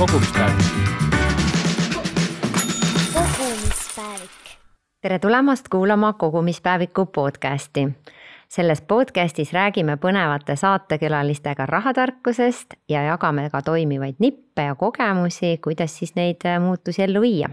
kogumispäevik. kogumispäevik. tere tulemast kuulama Kogumispäeviku podcasti. selles podcastis räägime põnevate saatekülalistega rahatarkusest ja jagame ka toimivaid nippe ja kogemusi, kuidas siis neid muutusi ellu viia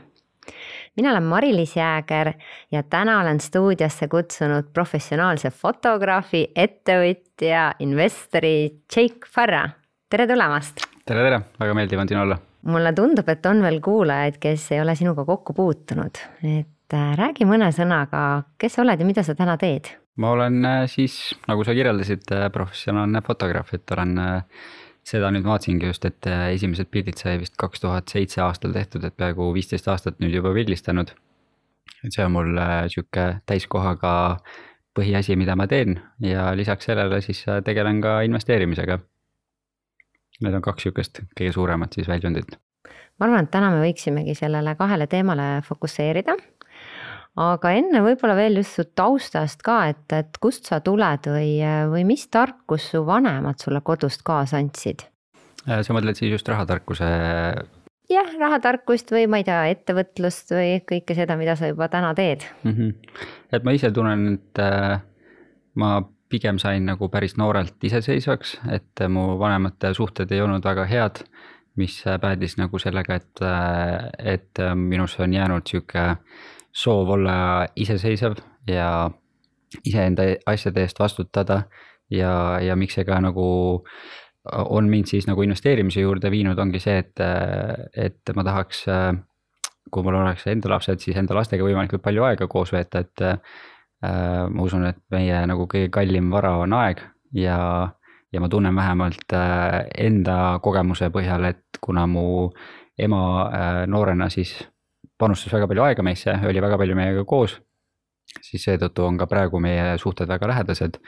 mina olen Mari-Liis Jääger ja täna olen stuudiosse kutsunud professionaalse fotograafi, ettevõtja, investori Jake Farra. tere tulemast. Tere, tere, väga meeldiv on siin olla. mulle tundub, et on veel kuulajaid, kes ei ole sinuga kokku puutunud, et äh, räägi mõne sõnaga, kes sa oled ja mida sa täna teed? ma olen äh, siis, nagu sa kirjeldasid, äh, professionaalne fotograaf, et olen seda nüüd vaatasingi just, et esimesed pildid sai vist kaks tuhat seitse aastal tehtud, et peaaegu viisteist aastat nüüd juba pildistanud. et see on mul sihuke täiskohaga põhiasi, mida ma teen ja lisaks sellele siis tegelen ka investeerimisega. Need on kaks sihukest kõige suuremat siis väljundit. ma arvan, et täna me võiksimegi sellele kahele teemale fokusseerida aga enne võib-olla veel just su taustast ka, et, et kust sa tuled või, või mis tarkus su vanemad sulle kodust kaasa andsid? Äh, sa mõtled siis just rahatarkuse? jah, rahatarkust või ma ei tea, ettevõtlust või kõike seda, mida sa juba täna teed mm. -hmm. et ma ise tunnen, et äh, ma pigem sain nagu päris noorelt iseseisvaks, et mu vanemate suhted ei olnud väga head, mis päädis nagu sellega, et, äh, et minusse on jäänud sihuke soov olla iseseisev ja iseenda asjade eest vastutada ja, ja miks see ka nagu on mind siis nagu investeerimise juurde viinud, ongi see, et, et ma tahaks, kui mul oleks enda lapsed, siis enda lastega võimalikult palju aega koos veeta, et äh, ma usun, et meie nagu kõige kallim vara on aeg ja, ja ma tunnen vähemalt äh, enda kogemuse põhjal, et kuna mu ema äh, noorena siis panustas väga palju aega meisse, oli väga palju meiega koos. siis seetõttu on ka praegu meie suhted väga lähedased.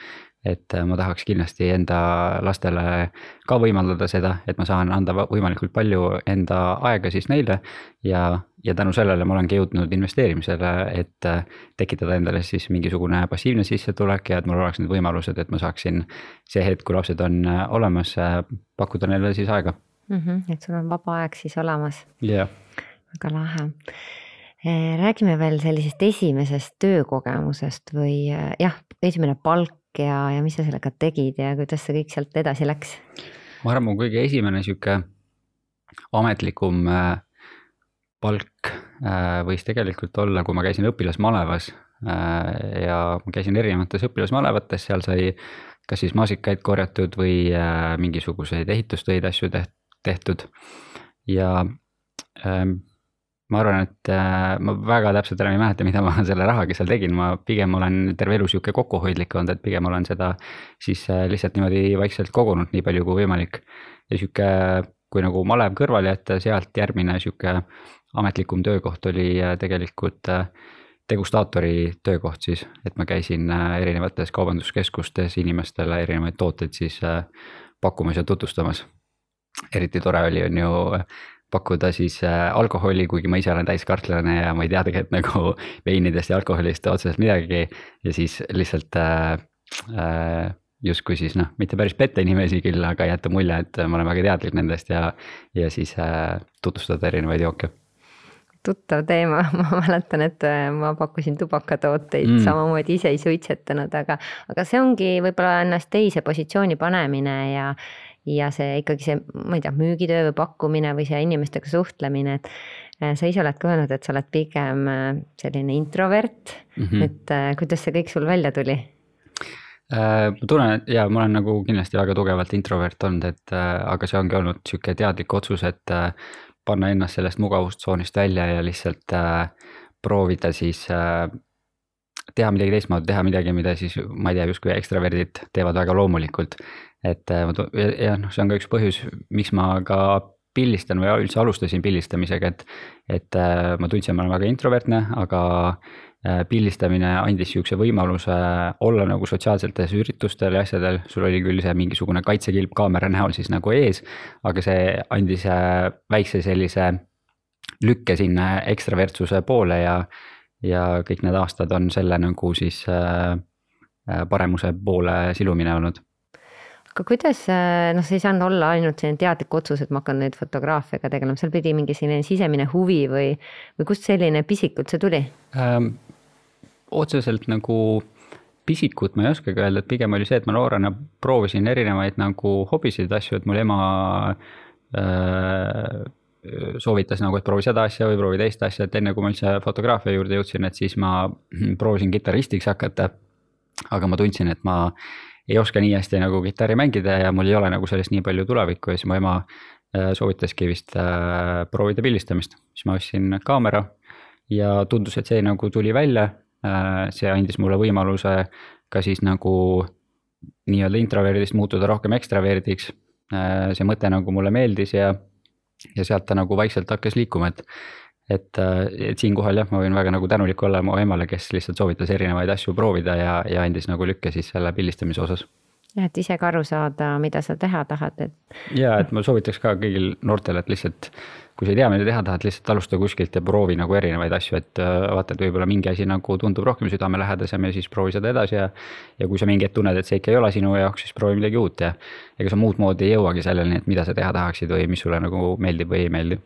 et ma tahaks kindlasti enda lastele ka võimaldada seda, et ma saan anda võimalikult palju enda aega siis neile. ja, ja tänu sellele ma olengi jõudnud investeerimisele, et tekitada endale siis mingisugune passiivne sissetulek ja et mul oleks need võimalused, et ma saaksin see hetk, kui lapsed on olemas, pakkuda neile siis aega mm. -hmm, et sul on vaba aeg siis olemas. jah yeah väga lahe. Eh, räägime veel sellisest esimesest töökogemusest või jah, esimene palk ja, ja mis sa sellega tegid ja kuidas see kõik sealt edasi läks? ma arvan, mu kõige esimene sihuke ametlikum palk võis tegelikult olla, kui ma käisin õpilasmalevas ja ma käisin erinevates õpilasmalevates, seal sai kas siis maasikaid korjatud või mingisuguseid ehitustöid, asju tehtud ja ähm, ma arvan, et äh, ma väga täpselt enam ei mäleta, mida ma selle rahaga seal tegin, ma pigem olen terve elu sihuke kokkuhoidlik olnud, et pigem olen seda siis äh, lihtsalt niimoodi vaikselt kogunud, nii palju kui võimalik. ja sihuke, kui nagu malev kõrvale jätta, sealt järgmine sihuke ametlikum töökoht oli äh, tegelikult degustaatori töökoht siis, et ma käisin erinevates kaubanduskeskustes inimestele erinevaid tooteid siis pakkumas ja tutvustamas. eriti tore oli, on ju pakkuda siis äh, alkoholi, kuigi ma ise olen täiskartlane ja ma ei tea tegelikult nagu veinidest ja alkoholist otseselt midagi. ja siis lihtsalt äh, äh, justkui siis noh, mitte päris petta inimesi küll, aga jätta mulje, et ma olen väga teadlik nendest ja, ja siis äh, tutvustada erinevaid jooke tuttav teema, ma mäletan, et äh, ma pakkusin tubakatooteid mm., samamoodi ise ei suitsetanud, aga, aga see ongi võib-olla ennast teise positsiooni panemine ja ja see ikkagi see, ma ei tea, müügitöö või pakkumine või see inimestega suhtlemine, et äh, sa ise oled ka öelnud, et sa oled pigem äh, selline introvert mm, -hmm. et kuidas see kõik sul välja tuli? ma tunnen, jaa, ma olen nagu kindlasti väga tugevalt introvert olnud, et aga see ongi olnud sihuke teadlik otsus, et panna ennast sellest mugavustsoonist välja ja lihtsalt proovida siis teha midagi teistmoodi, teha midagi, mida siis ma ei tea, justkui ekstraverdid teevad väga loomulikult. Et äh, jah, noh, see on ka üks põhjus, miks ma ka pildistan või üldse alustasin pildistamisega, et, et äh, ma tundsin, et ma olen väga introvertne, aga äh, pildistamine andis sihukese võimaluse olla nagu sotsiaalsetes üritustel ja asjadel, sul oli küll see mingisugune kaitsekilp kaamera näol siis nagu ees, aga see andis väikse sellise lükke sinna ekstravertsuse poole ja, ja kõik need aastad on selle nagu siis paremuse poole silumine olnud. Aga kuidas, noh, see ei saanud olla ainult selline teadlik otsus, et ma hakkan nüüd fotograafiaga tegelema, seal pidi mingi selline sisemine huvi või, või kust selline pisik üldse tuli? Ähm,? Otseselt nagu pisikut ma ei oskagi öelda, et pigem oli see, et ma noorena proovisin erinevaid nagu hobisid, asju, et mul ema äh, soovitas nagu, et proovi seda asja või proovi teist asja, et enne kui ma üldse fotograafia juurde jõudsin, et siis ma proovisin kitarristiks hakata. aga ma tundsin, et ma ei oska nii hästi nagu kitarri mängida ja mul ei ole nagu sellest nii palju tulevikku ja siis mu ema äh, soovitaski vist äh, proovida pildistamist, siis ma ostsin kaamera ja tundus, et see nagu tuli välja. Äh, see andis mulle võimaluse ka siis nagu nii-öelda introverdist muutuda rohkem ekstraverdiks. see mõte nagu mulle meeldis ja ja sealt ta nagu vaikselt hakkas liikuma, et et, et siinkohal jah, ma võin väga nagu tänulik olla mu emale, kes lihtsalt soovitas erinevaid asju proovida ja, ja andis nagu lükke siis selle pildistamise osas. Jah, et ise ka aru saada, mida sa teha tahad, et. ja, et ma soovitaks ka kõigil noortel, et lihtsalt kui sa ei tea, mida teha tahad, lihtsalt alusta kuskilt ja proovi nagu erinevaid asju, et äh, vaata, et võib-olla mingi asi nagu tundub rohkem südamelähedasem ja siis proovi seda edasi ja. ja kui sa mingi hetk tunned, et see ikka ei ole sinu jaoks, siis proovi midagi uut ja ega sa muud moodi ei jõuagi selleni, et mida sa teha tahaksid või mis sulle nagu meeldib või ei meeldi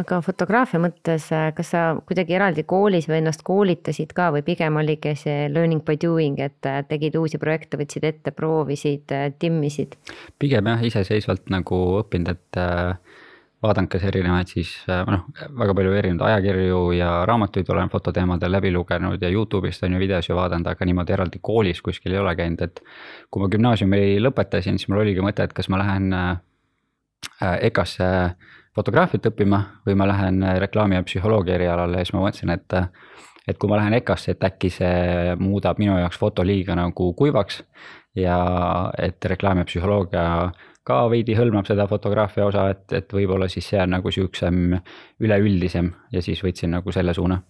aga fotograafia mõttes, äh, kas sa kuidagi eraldi koolis või ennast koolitasid ka või pigem oligi see learning by doing, et äh, tegid uusi projekte, võtsid ette, proovisid, timmisid? pigem jah, iseseisvalt nagu õppinud, et äh, vaadanud kas erinevaid siis äh, noh, väga palju erinevaid ajakirju ja raamatuid olen fototeemadel läbi lugenud ja Youtube'ist on ju videosi vaadanud, aga niimoodi eraldi koolis kuskil ei ole käinud, et. kui ma gümnaasiumi lõpetasin, siis mul oligi mõte, et kas ma lähen äh, EKA-sse fotograafiat õppima või ma lähen reklaami ja psühholoogia erialale ja siis ma mõtlesin, et. et kui ma lähen EKA-sse, et äkki see muudab minu jaoks foto liiga nagu kuivaks ja et reklaam ja psühholoogia ka veidi hõlmab seda fotograafia osa, et, et võib-olla siis see on nagu sihukesem üleüldisem ja siis võtsin nagu selle suuna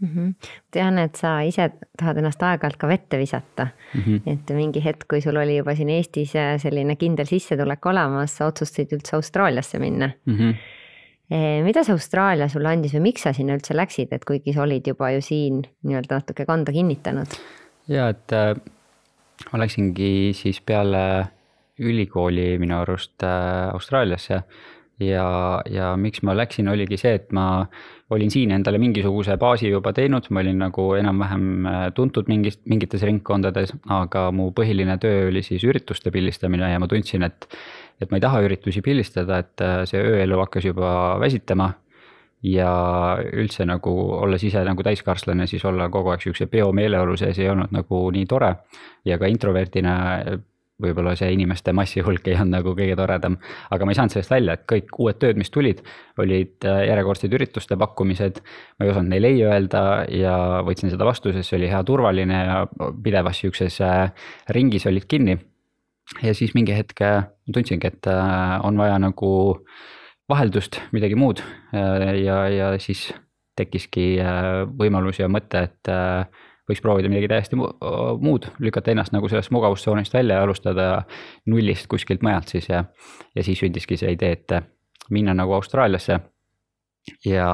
mm. -hmm. tean, et sa ise tahad ennast aeg-ajalt ka vette visata mm. -hmm. et mingi hetk, kui sul oli juba siin Eestis äh, selline kindel sissetulek olemas, sa otsustasid üldse Austraaliasse minna mm. -hmm. mida see Austraalia sulle andis või miks sa sinna üldse läksid, et kuigi sa olid juba ju siin nii-öelda natuke kanda kinnitanud? ja et äh, ma läksingi siis peale ülikooli minu arust äh, Austraaliasse. Ja, ja miks ma läksin, oligi see, et ma olin siin endale mingisuguse baasi juba teinud, ma olin nagu enam-vähem äh, tuntud mingis, mingites ringkondades, aga mu põhiline töö oli siis ürituste pildistamine ja ma tundsin, et. et ma ei taha üritusi pildistada, et äh, see ööelu hakkas juba väsitama ja üldse nagu olles ise nagu täiskarslane, siis olla kogu aeg sihukese peomeeleolu sees ei olnud nagu nii tore. ja ka introverdina võib-olla see inimeste massi hulk ei olnud nagu kõige toredam, aga ma ei saanud sellest välja, et kõik uued tööd, mis tulid, olid äh, järjekordsed ürituste pakkumised. ma ei osanud neile ei öelda ja võtsin seda vastu, sest see oli hea turvaline ja pidevas sihukeses äh, ringis olid kinni. ja siis mingi hetk äh, tundsingi, et on vaja nagu vaheldust, midagi muud ja, ja siis tekkiski võimalus ja mõte, et võiks proovida midagi täiesti muud, lükata ennast nagu sellest mugavustsoonist välja ja alustada nullist kuskilt mujalt siis ja. ja siis sündiski see idee, et minna nagu Austraaliasse. ja,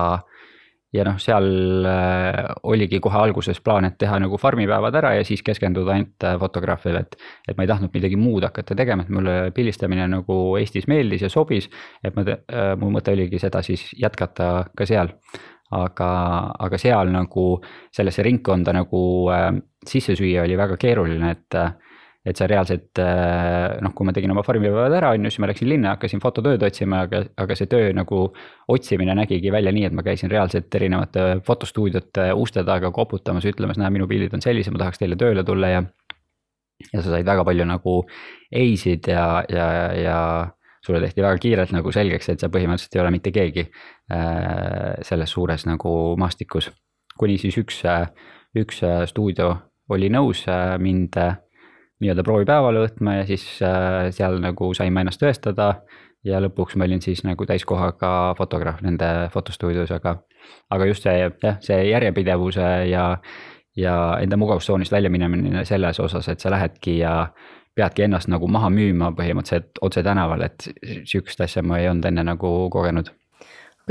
ja noh, seal äh, oligi kohe alguses plaan, et teha nagu farmipäevad ära ja siis keskenduda ainult äh, fotograafiale, et. et ma ei tahtnud midagi muud hakata tegema, et mulle pildistamine nagu Eestis meeldis ja sobis. et ma, äh, mu mõte oligi seda siis jätkata ka seal aga, aga seal nagu sellesse ringkonda nagu äh, sisse süüa oli väga keeruline, et. et sa reaalselt äh, noh, kui ma tegin oma farmipäevad ära, on ju, siis ma läksin linna, hakkasin fototööd otsima, aga, aga see töö nagu otsimine nägigi välja nii, et ma käisin reaalselt erinevate fotostuudiote uste taga koputamas, ütlemas, näe, minu pildid on sellised, ma tahaks teile tööle tulla ja. ja sa said väga palju nagu ei-sid ja, ja, ja sulle tehti väga kiirelt nagu selgeks, et sa põhimõtteliselt ei ole mitte keegi äh, selles suures nagu maastikus. kuni siis üks, äh, üks äh, stuudio oli nõus mind nii-öelda proovipäevale võtma ja siis seal nagu sain ma ennast tõestada. ja lõpuks ma olin siis nagu täiskohaga fotograaf nende fotostuudios, aga, aga just see jah, see järjepidevuse ja, ja enda mugavustsoonist välja minemine selles osas, et sa lähedki ja peadki ennast nagu maha müüma põhimõtteliselt otse tänaval, et sihukest asja ma ei olnud enne nagu kogenud.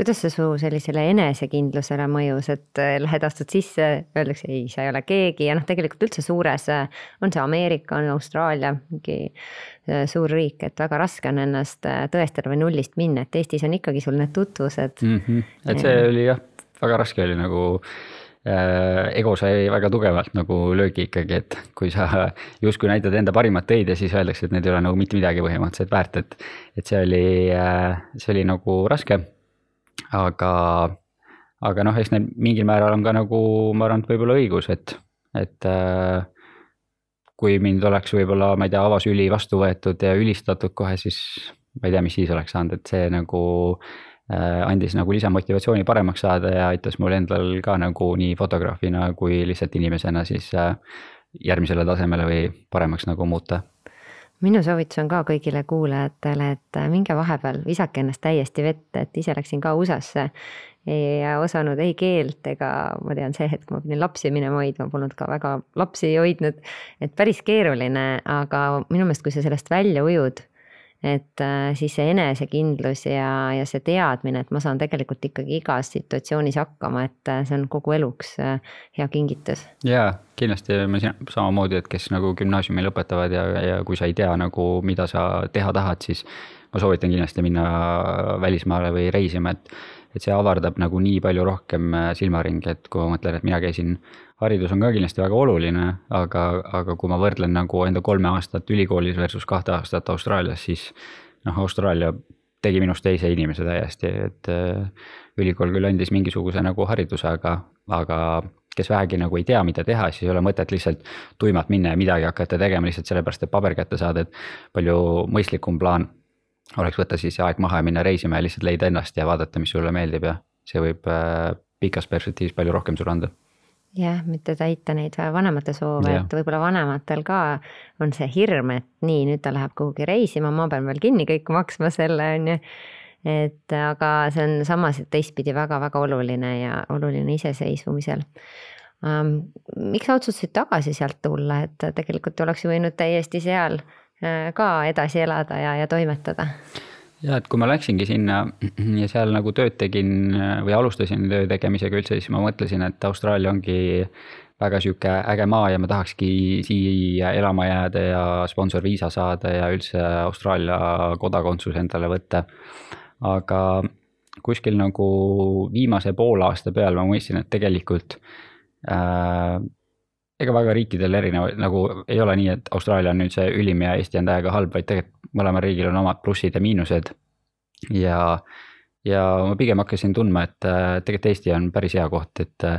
kuidas see su sellisele enesekindlusele mõjus, et äh, lähed, astud sisse, öeldakse ei, sa ei ole keegi ja noh, tegelikult üldse suures, äh, on see Ameerika, on Austraalia, mingi äh, suur riik, et väga raske on ennast tõestada või nullist minna, et Eestis on ikkagi sul need tutvused mm. -hmm. et see oli jah, väga raske oli nagu äh, ego sai väga tugevalt nagu löögi ikkagi, et kui sa justkui näitad enda parimat töid ja siis öeldakse, et need ei ole nagu mitte midagi põhimõtteliselt väärt, et. et see oli, see oli nagu raske aga, aga noh, eks neil mingil määral on ka nagu ma arvan, et võib-olla õigus, et, et äh, kui mind oleks võib-olla, ma ei tea, avasüli vastu võetud ja ülistatud kohe, siis ma ei tea, mis siis oleks saanud, et see nagu äh, andis nagu lisamotivatsiooni paremaks saada ja aitas mul endal ka nagu nii fotograafina kui lihtsalt inimesena siis äh, järgmisele tasemele või paremaks nagu muuta minu soovitus on ka kõigile kuulajatele, et äh, minge vahepeal, visake ennast täiesti vette, et ise läksin ka USA-sse. ei osanud ei keelt ega ma tean, see hetk ma pidin lapsi minema hoidma, polnud ka väga lapsi hoidnud. et päris keeruline, aga minu meelest, kui sa sellest välja ujud et äh, siis see enesekindlus ja, ja see teadmine, et ma saan tegelikult ikkagi igas situatsioonis hakkama, et äh, see on kogu eluks äh, hea kingitus. jaa, kindlasti me samamoodi, et kes nagu gümnaasiumi lõpetavad ja, ja kui sa ei tea nagu, mida sa teha tahad, siis ma soovitan kindlasti minna välismaale või reisima, et et see avardab nagu nii palju rohkem silmaringi, et kui ma mõtlen, et mina käisin haridus on ka kindlasti väga oluline, aga, aga kui ma võrdlen nagu enda kolme aastat ülikoolis versus kahte aastat Austraalias, siis noh, Austraalia tegi minust teise inimese täiesti, et äh, ülikool küll andis mingisuguse nagu hariduse, aga, aga kes vähegi nagu ei tea, mida teha, siis ei ole mõtet lihtsalt tuimalt minna ja midagi hakata tegema lihtsalt sellepärast, et paber kätte saada, et palju mõistlikum plaan oleks võtta siis aeg maha ja minna reisima ja lihtsalt leida ennast ja vaadata, mis sulle meeldib ja see võib äh, pikas perspektiivis palju rohkem sulle anda jah, mitte täita neid vanemate soove, et võib-olla vanematel ka on see hirm, et nii, nüüd ta läheb kuhugi reisima, ma pean veel kinni kõik maksma selle, on ju. et aga see on samas teistpidi väga-väga oluline ja oluline iseseisvumisel um,. miks sa otsustasid tagasi sealt tulla, et tegelikult oleks ju võinud täiesti seal äh, ka edasi elada ja, ja toimetada? ja et kui ma läksingi sinna ja seal nagu tööd tegin või alustasin töö tegemisega üldse, siis ma mõtlesin, et Austraalia ongi väga sihuke äge maa ja ma tahakski siia elama jääda ja sponsorviisa saada ja üldse Austraalia kodakondsus endale võtta. aga kuskil nagu viimase poole aasta peal ma mõistsin, et tegelikult äh, ega väga riikidel erinevaid nagu ei ole nii, et Austraalia on nüüd see ülim ja Eesti on täiega halb, vaid tegelikult mõlemal riigil on omad plussid ja miinused. ja, ja ma pigem hakkasin tundma, et äh, tegelikult Eesti on päris hea koht, et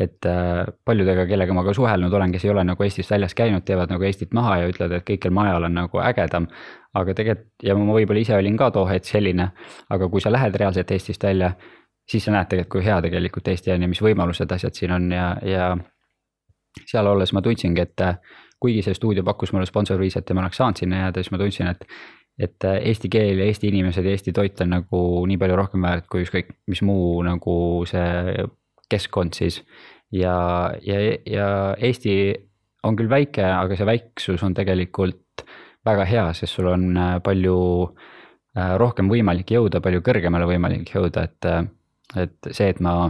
et äh, paljudega, kellega ma ka suhelnud olen, kes ei ole nagu Eestist väljas käinud, teevad nagu Eestit maha ja ütlevad, et kõikjal mujal on nagu ägedam. aga tegelikult ja ma võib-olla ise olin ka too hetk selline, aga kui sa lähed reaalselt Eestist välja, siis sa näed tegelikult, kui hea tegelikult Eesti on ja mis võimalused asjad siin on ja, ja seal olles ma tundsingi, et äh, kuigi see stuudio pakkus mulle sponsorviisat ja ma oleks saanud sinna jääda, siis ma tundsin, et. et äh, eesti keel ja Eesti inimesed ja Eesti toit on nagu nii palju rohkem väärt kui ükskõik mis muu nagu see keskkond siis. ja, ja, ja Eesti on küll väike, aga see väiksus on tegelikult väga hea, sest sul on äh, palju rohkem võimalik jõuda, palju kõrgemale võimalik jõuda, et, et see, et ma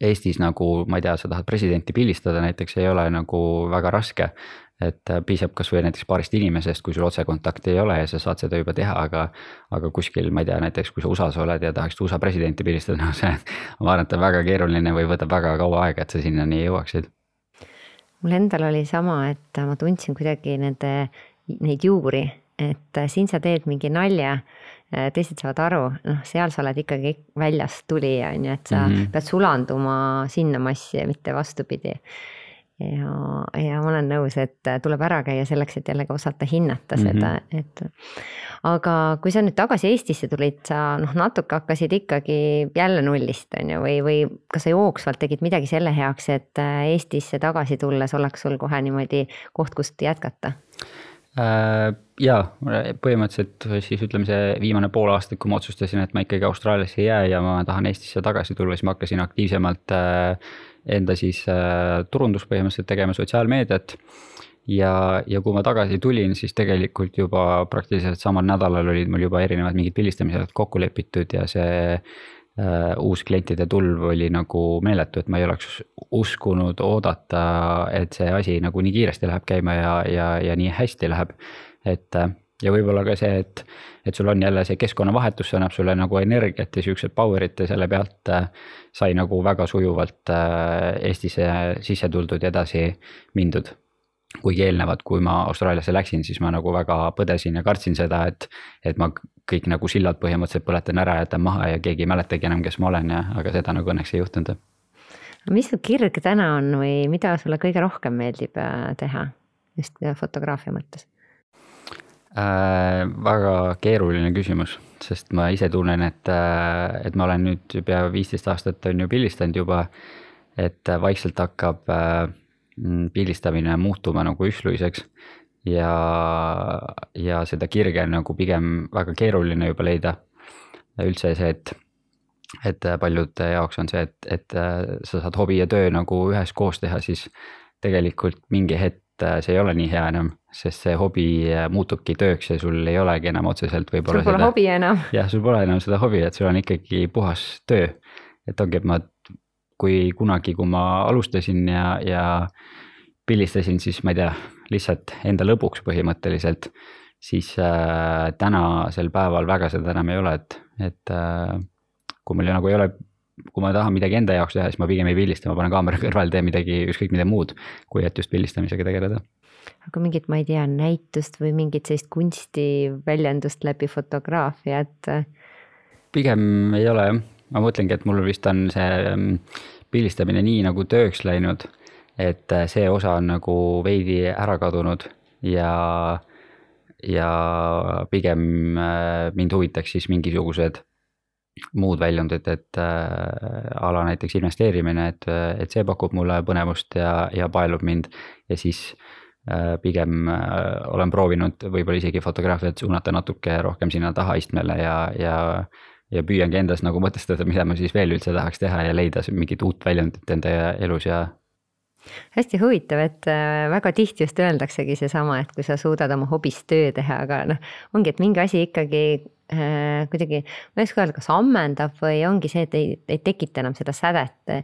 Eestis nagu, ma ei tea, sa tahad presidenti pildistada näiteks, ei ole nagu väga raske. et piisab kasvõi näiteks paarist inimesest, kui sul otsekontakti ei ole ja sa saad seda juba teha, aga. aga kuskil, ma ei tea, näiteks kui sa USA-s oled ja tahaksid USA presidenti pildistada, no see, ma arvan, et on väga keeruline või võtab väga kaua aega, et sa sinnani jõuaksid. mul endal oli sama, et ma tundsin kuidagi nende, neid juuri, et siin sa teed mingi nalja Äh, teised saavad aru, noh, seal sa oled ikkagi väljast tulija, on ju, et sa mm -hmm. pead sulanduma sinna massi, mitte vastupidi. ja, ja ma olen nõus, et tuleb ära käia selleks, et jällegi osata hinnata mm -hmm. seda, et. aga kui sa nüüd tagasi Eestisse tulid, sa noh, natuke hakkasid ikkagi jälle nullist, on ju, või, või kas sa jooksvalt tegid midagi selle heaks, et Eestisse tagasi tulles oleks sul kohe niimoodi koht, kust jätkata? Äh, jaa, põhimõtteliselt siis ütleme, see viimane pool aastat, kui ma otsustasin, et ma ikkagi Austraaliasse ei jää ja ma tahan Eestisse tagasi tulla, siis ma hakkasin aktiivsemalt äh, enda siis äh, turundust põhimõtteliselt tegema, sotsiaalmeediat. ja, ja kui ma tagasi tulin, siis tegelikult juba praktiliselt samal nädalal olid mul juba erinevad mingid pildistamised kokku lepitud ja see äh, uus klientide tulv oli nagu meeletu, et ma ei oleks uskunud oodata, et see asi nagu nii kiiresti läheb käima ja, ja, ja nii hästi läheb. et äh, ja võib-olla ka see, et, et sul on jälle see keskkonnavahetus, see annab sulle nagu energiat ja siukset power'it ja selle pealt äh, sai nagu väga sujuvalt Eestisse sisse tuldud ja edasi mindud kuigi eelnevalt, kui ma Austraaliasse läksin, siis ma nagu väga põdesin ja kartsin seda, et, et ma kõik nagu sillad põhimõtteliselt põletan ära, jätan maha ja keegi ei mäletagi enam, kes ma olen ja, aga seda nagu õnneks ei juhtunud. mis su kirg täna on või mida sulle kõige rohkem meeldib äh, teha just fotograafia mõttes äh,? väga keeruline küsimus, sest ma ise tunnen, et, äh, et ma olen nüüd pea viisteist aastat on ju pildistanud juba. et vaikselt hakkab äh, pildistamine muutuma nagu üsluiseks. ja, ja seda kirge on nagu pigem väga keeruline juba leida. üldse see, et, et paljude jaoks on see, et, et äh, sa saad hobi ja töö nagu üheskoos teha, siis tegelikult mingi hetk äh, see ei ole nii hea enam, sest see hobi äh, muutubki tööks ja sul ei olegi enam otseselt võib-olla. sul pole seda, hobi enam. jah, sul pole enam seda hobi, et sul on ikkagi puhas töö. et ongi, et ma kui kunagi, kui ma alustasin ja, ja pildistasin, siis ma ei tea, lihtsalt enda lõbuks põhimõtteliselt. siis äh, tänasel päeval väga seda enam ei ole, et, et äh, kui mul nagu ei ole, kui ma tahan midagi enda jaoks teha, siis ma pigem ei pildista, ma panen kaamera kõrvale, teen midagi, ükskõik mida muud, kui et just pildistamisega tegeleda aga mingit, ma ei tea, näitust või mingit sellist kunstiväljendust läbi fotograafia, et. pigem ei ole jah, ma mõtlengi, et mul vist on see mm, pildistamine nii nagu tööks läinud, et äh, see osa on nagu veidi ära kadunud ja, ja pigem äh, mind huvitaks siis mingisugused muud väljundid, et äh, ala näiteks investeerimine, et, et see pakub mulle põnevust ja, ja paelub mind ja siis äh, pigem äh, olen proovinud võib-olla isegi fotograafiat suunata natuke rohkem sinna tahaistmele ja, ja ja püüangi endas nagu mõtestada, mida ma siis veel üldse tahaks teha ja leida mingit uut väljundit enda elus ja. hästi huvitav, et äh, väga tihti just öeldaksegi seesama, et kui sa suudad oma hobist töö teha, aga noh, ongi, et mingi asi ikkagi äh, kuidagi, ma ei oska öelda, kas ammendab või ongi see, et ei, ei tekita enam seda sädet.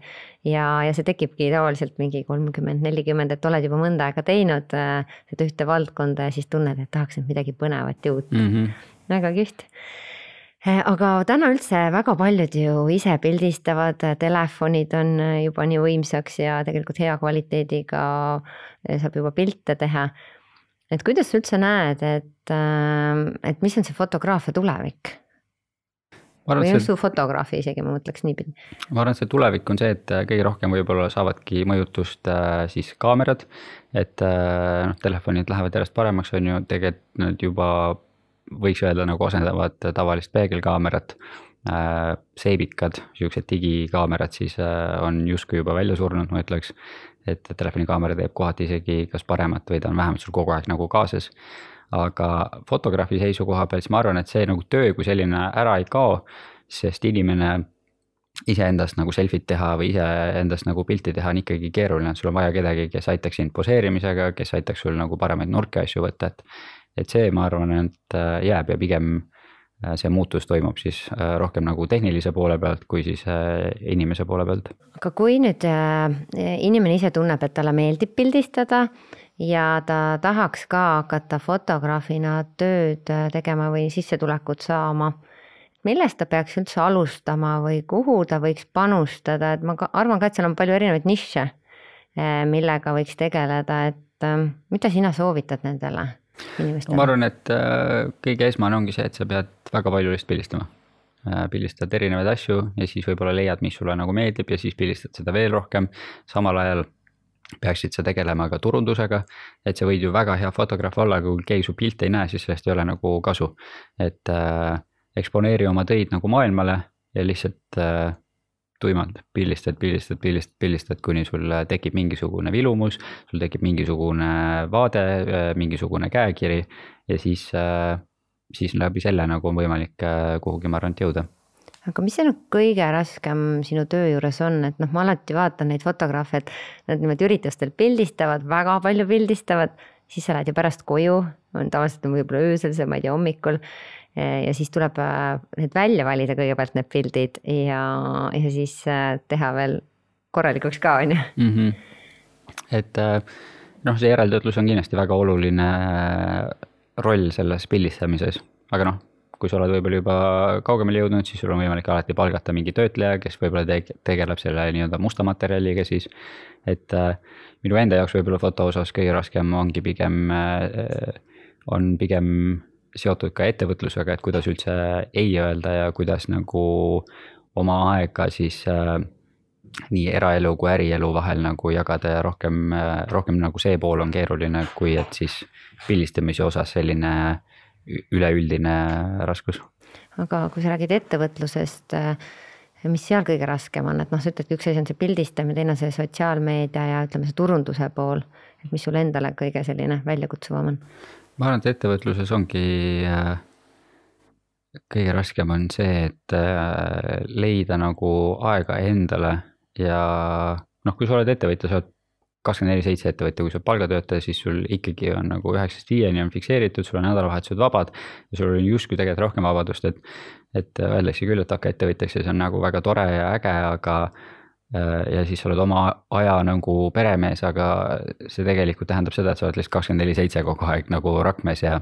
ja, ja see tekibki tavaliselt mingi kolmkümmend, nelikümmend, et oled juba mõnda aega teinud äh, seda ühte valdkonda ja siis tunned, et tahaks nüüd midagi põnevat ja uut mm. -hmm. väga kihvt aga täna üldse väga paljud ju ise pildistavad, telefonid on eh, juba nii võimsaks ja tegelikult hea kvaliteediga saab juba pilte teha. et kuidas sa üldse näed, et, et mis on see fotograafia tulevik? Või on su fotograafi isegi, ma mõtleks niipidi. ma arvan, et see tulevik on see, et kõige rohkem võib-olla saavadki mõjutust siis kaamerad. et noh, telefonid lähevad järjest paremaks, on ju, tegelikult nad juba võiks öelda nagu asendavad tavalist peegelkaamerat. Äh, seebikad, siuksed digikaamerad siis äh, on justkui juba välja surnud, ma ütleks. et telefonikaamera teeb kohati isegi kas paremat või ta on vähemalt sul kogu aeg nagu kaasas. aga fotograafi seisukoha pealt, siis ma arvan, et see nagu töö kui selline ära ei kao, sest inimene iseendast nagu selfit teha või iseendast nagu pilti teha on ikkagi keeruline, sul on vaja kedagi, kes aitaks sind poseerimisega, kes aitaks sul nagu paremaid nurki asju võtta, et et see, ma arvan, et äh, jääb ja pigem äh, see muutus toimub siis äh, rohkem nagu tehnilise poole pealt, kui siis inimese poole pealt. aga kui nüüd inimene ise tunneb, et talle meeldib pildistada ja ta tahaks ka hakata fotograafina tööd tegema või sissetulekut saama, millest ta peaks üldse alustama või kuhu ta võiks panustada, et ma ka arvan ka, et seal on palju erinevaid nišše, millega võiks tegeleda, et mida sina soovitad nendele? Ma arvan, et äh, kõige esmane ongi see, et sa pead väga palju lihtsalt pildistama. Äh, pildistad erinevaid asju ja siis võib-olla leiad, mis sulle nagu meeldib ja siis pildistad seda veel rohkem. samal ajal peaksid sa tegelema ka turundusega, et sa võid ju väga hea fotograaf olla, aga kui keegi su pilte ei näe, siis sellest ei ole nagu kasu. et äh, eksponeeri oma töid nagu maailmale ja lihtsalt äh, tuimalt pildistad, pildistad, pildistad, pildistad, kuni sul tekib mingisugune vilumus, sul tekib mingisugune vaade, mingisugune käekiri ja siis, siis läbi selle nagu on võimalik kuhugi, ma arvan, et jõuda. aga mis see nüüd kõige raskem sinu töö juures on, et noh, ma alati vaatan neid fotograafe, et nad niimoodi üritustel pildistavad, väga palju pildistavad, siis sa lähed ju pärast koju, on tavaliselt on võib-olla öösel see, ma ei tea, hommikul. ja siis tuleb äh, need välja valida kõigepealt need pildid ja, ja siis äh, teha veel korralikuks ka, on ju. Mhm. et noh, see järeltöötlus on kindlasti väga oluline roll selles pildistamises, aga noh kui sa oled võib-olla juba kaugemale jõudnud, siis sul on võimalik alati palgata mingi töötleja, kes võib-olla te tegeleb selle nii-öelda musta materjaliga siis. et äh, minu enda jaoks võib-olla foto osas kõige raskem ongi pigem äh,, on pigem seotud ka ettevõtlusega, et kuidas üldse ei öelda ja kuidas nagu oma aega siis äh, nii eraelu kui ärielu vahel nagu jagada ja rohkem, äh, rohkem nagu see pool on keeruline, kui et siis pildistamise osas selline üleüldine raskus. aga kui sa räägid ettevõtlusest, mis seal kõige raskem on, et noh, sa ütledki, üks asi on see pildistamine, teine on see sotsiaalmeedia ja ütleme, see turunduse pool. et mis sul endale kõige selline väljakutsuvam on? Ma arvan, et ettevõtluses ongi äh, kõige raskem on see, et äh, leida nagu aega endale ja noh, kui sa oled ettevõtja, sa oled kakskümmend neli seitse ettevõtja, kui sa oled palgatöötaja, siis sul ikkagi on nagu üheksast viieni on fikseeritud, sul on nädalavahetused vabad. ja sul on justkui tegelikult rohkem vabadust, et, et öeldakse küll, et hakka ettevõtjaks ja see on nagu väga tore ja äge, aga. Äh, ja siis sa oled oma aja nagu peremees, aga see tegelikult tähendab seda, et sa oled lihtsalt kakskümmend neli seitse kogu aeg nagu rakmes ja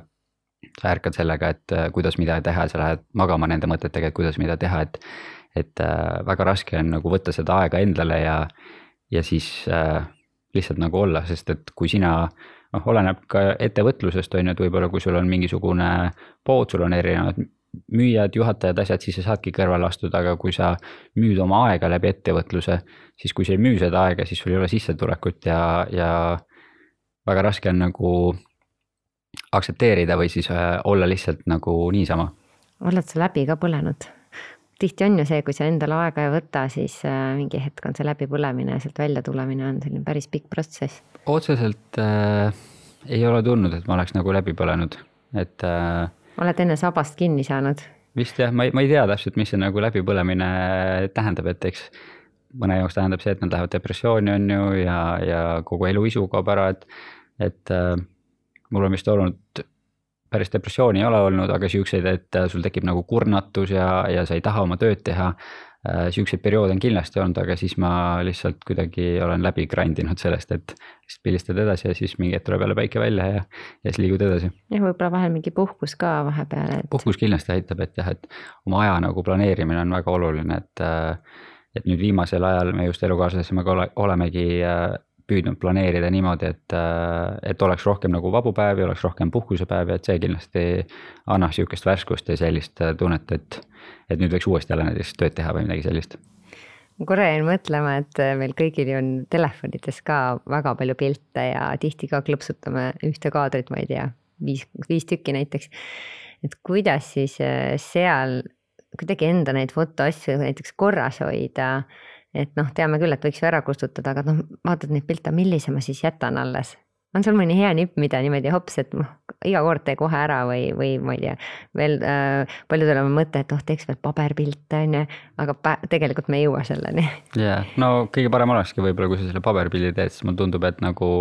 sa ärkad sellega, et äh, kuidas midagi teha ja sa lähed magama nende mõtetega, et kuidas mida teha, et. et äh, väga raske on nagu võtta seda aega endale ja, ja siis äh, lihtsalt nagu olla, sest et kui sina noh, oleneb ka ettevõtlusest on ju, et võib-olla kui sul on mingisugune pood, sul on erinevad müüjad, juhatajad, asjad, siis sa saadki kõrvale astuda, aga kui sa müüd oma aega läbi ettevõtluse, siis kui sa ei müü seda aega, siis sul ei ole sissetulekut ja, ja väga raske on nagu aktsepteerida või siis äh, olla lihtsalt nagu niisama. oled sa läbi ka põlenud? tihti on ju see, kui sa endale aega ei võta, siis äh, mingi hetk on see läbipõlemine ja sealt välja tulemine on selline päris pikk protsess. otseselt äh, ei ole tulnud, et ma oleks nagu läbi põlenud, et äh,. Oled enne sabast kinni saanud? vist jah, ma ei, ma ei tea täpselt, mis see nagu läbipõlemine tähendab, et eks mõne jaoks tähendab see, et nad lähevad depressiooni, on ju, ja, ja kogu eluisu kaob ära, et, et äh, mul on vist olnud päris depressiooni ei ole olnud, aga siukseid, et äh, sul tekib nagu kurnatus ja, ja sa ei taha oma tööd teha. Äh, siukseid perioode on kindlasti olnud, aga siis ma lihtsalt kuidagi olen läbi grind inud sellest, et lihtsalt pildistad edasi ja siis mingi hetk tuleb jälle päike välja ja, ja siis liigud edasi. jah, võib-olla vahel mingi puhkus ka vahepeal, et. puhkus kindlasti aitab, et jah, et oma aja nagu planeerimine on väga oluline, et. Äh, et nüüd viimasel ajal me just elukaaslasega ole, olemegi püüdnud planeerida niimoodi, et, äh, et oleks rohkem nagu vabu päevi, oleks rohkem puhkusepäevi, et see kindlasti annaks sihukest värskust ja sellist äh, tunnet, et, et nüüd võiks uuesti jälle näiteks tööd teha või midagi sellist. ma korra jäin mõtlema, et äh, meil kõigil ju on telefonides ka väga palju pilte ja tihti ka klõpsutame ühte kaadrit, ma ei tea, viis, viis tükki näiteks. et kuidas siis seal kuidagi enda neid fotoasju näiteks korras hoida et noh, teame küll, et võiks ju ära kustutada, aga noh, vaatad neid pilte, millise ma siis jätan alles. on sul mõni hea nipp, mida niimoodi hops, et noh, iga kord tee kohe ära või, või ma ei tea, veel äh, paljudel on mõte, et oh, teeks veel paberpilte on ju, aga tegelikult me ei jõua selleni. jaa no kõige parem olekski võib-olla, kui sa selle paberpildi teed, siis mulle tundub, et nagu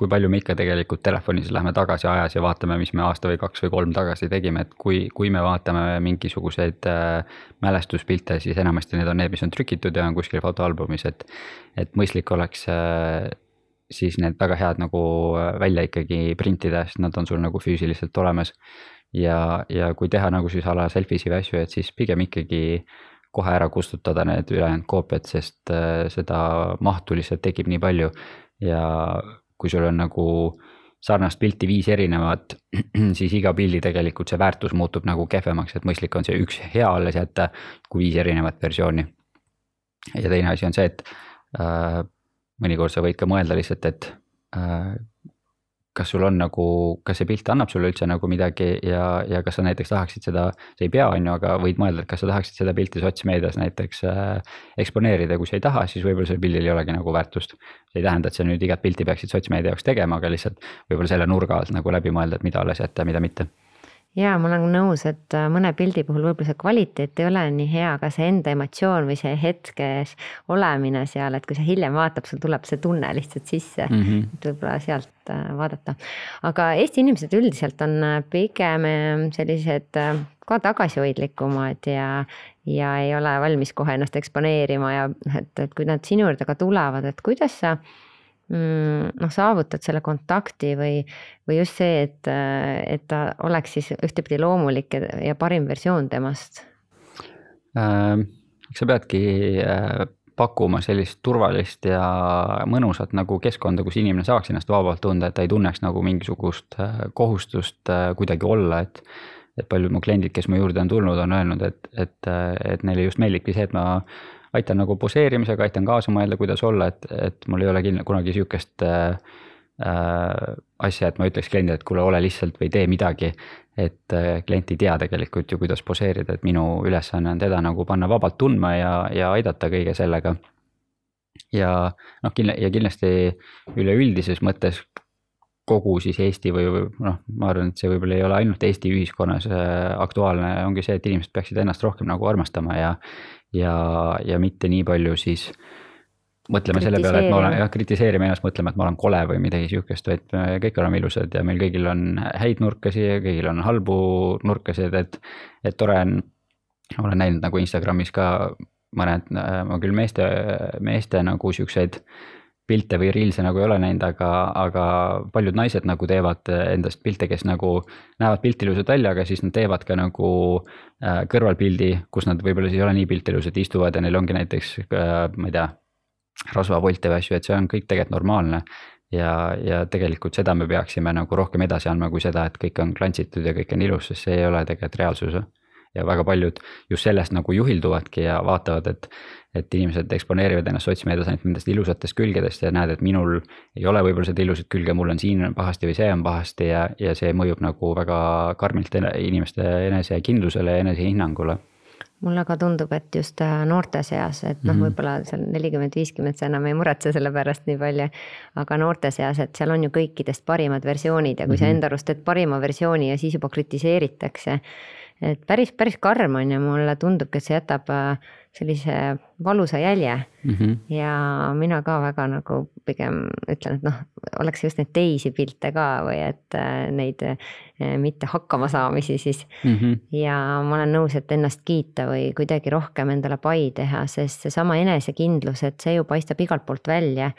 kui palju me ikka tegelikult telefonis lähme tagasi ajas ja vaatame, mis me aasta või kaks või kolm tagasi tegime, et kui, kui me vaatame mingisuguseid äh, mälestuspilte, siis enamasti need on need, mis on trükitud ja on kuskil fotoalbumis, et. et mõistlik oleks äh, siis need väga head nagu äh, välja ikkagi printida, sest nad on sul nagu füüsiliselt olemas. ja, ja kui teha nagu siis a la selfie sid või asju, et siis pigem ikkagi kohe ära kustutada need ülejäänud koopiad, sest seda mahtu lihtsalt tekib nii palju ja kui sul on nagu sarnast pilti viis erinevat, siis iga pildi tegelikult see väärtus muutub nagu kehvemaks, et mõistlik on see üks hea alles jätta, kui viis erinevat versiooni. ja teine asi on see, et äh, mõnikord sa võid ka mõelda lihtsalt, et äh, kas sul on nagu, kas see pilt annab sulle üldse nagu midagi ja, ja kas sa näiteks tahaksid seda, sa ei pea, on ju, aga võid mõelda, et kas sa tahaksid seda pilti sotsmeedias näiteks äh, eksponeerida, kui sa ei taha, siis võib-olla sellel pildil ei olegi nagu väärtust. see ei tähenda, et sa nüüd igat pilti peaksid sotsmeedia jaoks tegema, aga lihtsalt võib-olla selle nurga alt nagu läbi mõelda, et mida alles jätta ja mida mitte ja ma olen nõus, et äh, mõne pildi puhul võib-olla see kvaliteet ei ole nii hea, aga see enda emotsioon või see hetkes olemine seal, et kui sa hiljem vaatad, sul tuleb see tunne lihtsalt sisse mm, -hmm. et võib-olla sealt äh, vaadata. aga Eesti inimesed üldiselt on äh, pigem sellised ka tagasihoidlikumad ja, ja ei ole valmis kohe ennast eksponeerima ja et, et kui nad sinu juurde ka tulevad, et kuidas sa noh, saavutad selle kontakti või, või just see, et, et ta oleks siis ühtepidi loomulik ja, ja parim versioon temast äh,? sa peadki äh, pakkuma sellist turvalist ja mõnusat nagu keskkonda, kus inimene saaks ennast vabalt tunda, et ta ei tunneks nagu mingisugust äh, kohustust äh, kuidagi olla, et et paljud mu kliendid, kes mu juurde on tulnud, on öelnud, et, et, et neile just meeldibki see, et ma aitan nagu poseerimisega, aitan kaasa mõelda, kuidas olla, et, et mul ei ole kindla, kunagi sihukest äh, äh, asja, et ma ütleks kliendile, et kuule, ole lihtsalt või tee midagi. et äh, klient ei tea tegelikult ju, kuidas poseerida, et minu ülesanne on teda nagu panna vabalt tundma ja, ja aidata kõige sellega. ja noh, kindla- ja kindlasti üleüldises mõttes kogu siis Eesti või, või noh, ma arvan, et see võib-olla ei ole ainult Eesti ühiskonnas äh, aktuaalne, ongi see, et inimesed peaksid ennast rohkem nagu armastama ja, ja, ja mitte nii palju siis mõtleme selle peale, et ma olen jah, kritiseerime ennast, mõtlema, et ma olen kole või midagi sihukest, vaid me kõik oleme ilusad ja meil kõigil on häid nurkasi ja kõigil on halbu nurkasid, et, et tore on. olen näinud nagu Instagramis ka mõned, ma küll meeste, meeste nagu siukseid pilte või reels'e nagu ei ole näinud, aga, aga paljud naised nagu teevad endast pilte, kes nagu näevad pilti ilusad välja, aga siis nad teevad ka nagu äh, kõrvalpildi, kus nad võib-olla siis ei ole nii pilti ilusad, istuvad ja neil ongi näiteks äh,, ma ei tea, rasvapolte või asju, et see on kõik tegelikult normaalne. ja, ja tegelikult seda me peaksime nagu rohkem edasi andma, kui seda, et kõik on klantsitud ja kõik on ilus, sest see ei ole tegelikult reaalsus ja väga paljud just sellest nagu juhilduvadki ja vaatavad, et, et inimesed eksponeerivad ennast sotsmeedias ainult nendest ilusatest külgedest ja näed, et minul ei ole võib-olla seda ilusat külge, mul on siin pahasti või see on pahasti ja, ja see mõjub nagu väga karmilt inimeste enesekindlusele ja enesehinnangule mulle ka tundub, et just äh, noorte seas, et noh mm -hmm., võib-olla seal nelikümmend, viiskümmend sa enam ei muretse selle pärast nii palju. aga noorte seas, et seal on ju kõikidest parimad versioonid ja kui mm -hmm. sa mhm. enda arust teed parima versiooni ja siis juba kritiseeritakse et päris, päris karm on ja mulle tundubki, et see jätab äh, sellise valusa jälje mm. -hmm. ja mina ka väga nagu pigem ütlen, et noh, oleks just neid teisi pilte ka või et äh, neid äh, mitte hakkamasaamisi siis mm. -hmm. ja ma olen nõus, et ennast kiita või kuidagi rohkem endale pai teha, sest seesama enesekindlus, et see ju paistab igalt poolt välja.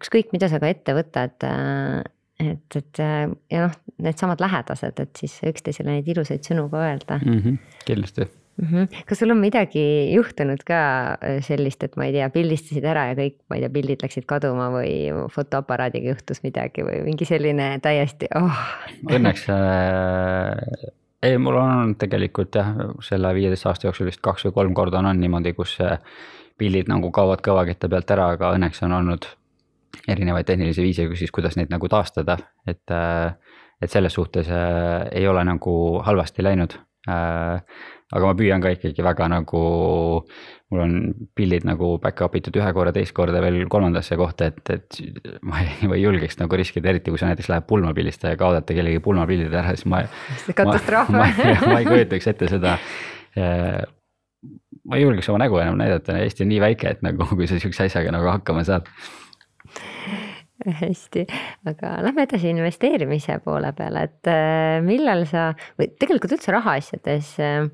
ükskõik, mida sa ka ette võtad et, et ja noh, needsamad lähedased, et siis üksteisele neid ilusaid sõnu ka öelda mm. -hmm, kindlasti mm. -hmm. kas sul on midagi juhtunud ka äh, sellist, et ma ei tea, pildistasid ära ja kõik, ma ei tea, pildid läksid kaduma või fotoaparaadiga juhtus midagi või mingi selline täiesti oh. Õnneks äh, ei, mul on olnud tegelikult jah, selle viieteist aasta jooksul vist kaks või kolm korda on, on niimoodi, kus pildid nagu kaovad kõvakette pealt ära, aga õnneks on olnud erinevaid tehnilisi viise, siis kuidas neid nagu taastada, et, äh, et selles suhtes äh, ei ole nagu halvasti läinud. Äh, aga ma püüan ka ikkagi väga nagu, mul on pildid nagu back-up itud ühe korra, teist korda veel kolmandasse kohta, et, et ma ei, ma ei julgeks nagu riskida, eriti kui sa näiteks lähed pulmapildista ja kaotate kellegi pulmapildid ära, siis ma. katastroof. ma, ma, ma ei kujutaks ette seda ma ei julgeks oma nägu enam näidata, Eesti on nii väike, et nagu kui sa sihukese asjaga nagu hakkama saad hästi, aga lähme edasi investeerimise poole peale, et äh, millal sa või tegelikult üldse rahaasjades. Äh,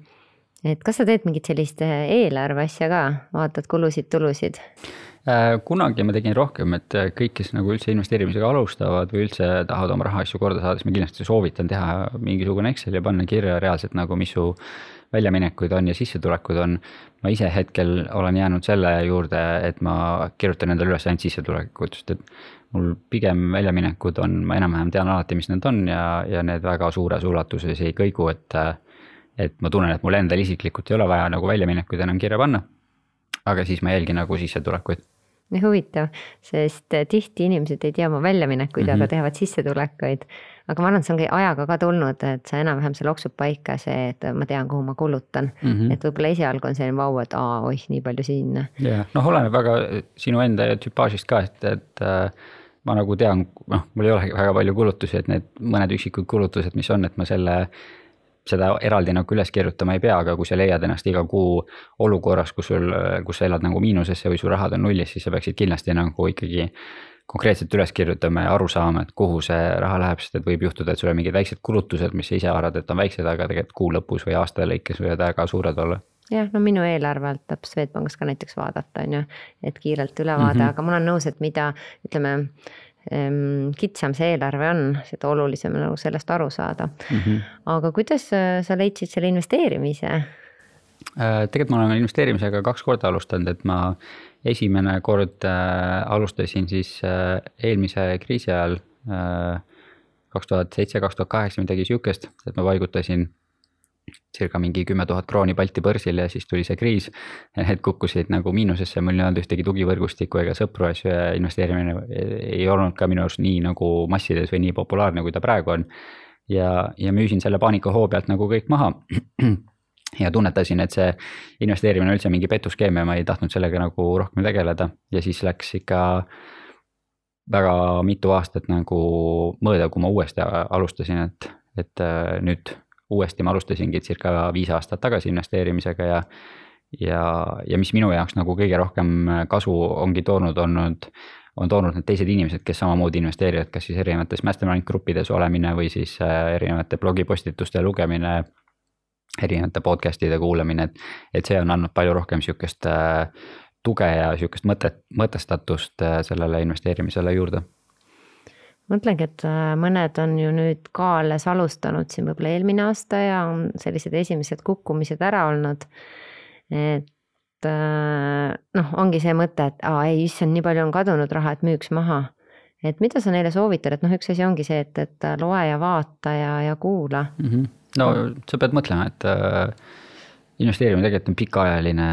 et kas sa teed mingit sellist äh, eelarve asja ka, vaatad kulusid-tulusid? kunagi ma tegin rohkem, et kõik, kes nagu üldse investeerimisega alustavad või üldse tahavad oma rahaasju korda saada, siis ma kindlasti soovitan teha mingisugune Excel ja panna kirja reaalselt nagu, mis su väljaminekuid on ja sissetulekud on. ma ise hetkel olen jäänud selle juurde, et ma kirjutan endale üles ainult sissetulekud, sest et mul pigem väljaminekud on, ma enam-vähem tean alati, mis need on ja, ja need väga suures ulatuses ei kõigu, et. et ma tunnen, et mul endal isiklikult ei ole vaja nagu väljaminekuid enam kirja panna. aga siis ma jälgin nagu sissetulekuid huvitav, sest tihti inimesed ei tea oma väljaminekuid mm, -hmm. aga mhm. teavad sissetulekuid aga ma arvan, et see on ajaga ka tulnud, et see enam-vähem see loksub paika, see, et ma tean, kuhu ma kulutan mm. -hmm. et võib-olla esialgu on selline vau, et aa, oih, nii palju sinna. jah, noh, oleneb väga sinu enda tüpaažist ka, et, et äh, ma nagu tean, noh, mul ei olegi väga palju kulutusi, et need mõned üksikud kulutused, mis on, et ma selle seda eraldi nagu üles kirjutama ei pea, aga kui sa leiad ennast iga kuu olukorras, kus sul, kus sa elad nagu miinusesse või su rahad on nullis, siis sa peaksid kindlasti nagu ikkagi konkreetselt üles kirjutama ja aru saama, et kuhu see raha läheb, sest et võib juhtuda, et sul on mingid väiksed kulutused, mis sa ise arvad, et on väiksed, aga tegelikult kuu lõpus või aasta lõikes võivad väga suured olla jah, no minu eelarve alt tahab Swedbankis ka näiteks vaadata, on ju, et kiirelt ülevaade mm, -hmm. aga ma olen nõus, et mida ütleme kitsam see eelarve on, seda olulisem on nagu sellest aru saada mm. -hmm. aga kuidas sa leidsid selle investeerimise? Äh, tegelikult ma olen investeerimisega kaks korda alustanud, et ma esimene kord äh, alustasin siis äh, eelmise kriisi ajal kaks tuhat seitse, kaks tuhat kaheksa, midagi sihukest, et ma paigutasin circa mingi kümme tuhat krooni Balti börsil ja siis tuli see kriis. Need kukkusid nagu miinusesse, mul ei olnud ühtegi tugivõrgustikku ega sõpru asju ja investeerimine ei olnud ka minu arust nii nagu massides või nii populaarne, kui ta praegu on. ja, ja müüsin selle paanikahoo pealt nagu kõik maha. Ja tunnetasin, et see investeerimine on üldse mingi petuskeem ja ma ei tahtnud sellega nagu rohkem tegeleda ja siis läks ikka väga mitu aastat nagu mõõda, kui ma uuesti alustasin, et, et äh, nüüd uuesti ma alustasingi circa viis aastat tagasi investeerimisega ja. ja, ja mis minu jaoks nagu kõige rohkem kasu ongi toonud olnud, on toonud need teised inimesed, kes samamoodi investeerivad, kas siis erinevates mastermind gruppides olemine või siis äh, erinevate blogipostituste lugemine. Erinevate podcast'ide kuulamine, et, et see on andnud palju rohkem sihukest äh, tuge ja sihukest mõtet, mõtestatust äh, sellele investeerimisele juurde mõtlengi, et äh, mõned on ju nüüd ka alles alustanud siin võib-olla eelmine aasta ja on sellised esimesed kukkumised ära olnud. et noh, ongi see mõte, et aa ei, issand, nii palju on kadunud raha, et müüks maha. et mida sa neile soovitad, et noh, üks asi ongi see, et, et loe ja vaata ja, ja kuula mm. -hmm. No sa pead mõtlema, et äh, investeerimine tegelikult on pikaajaline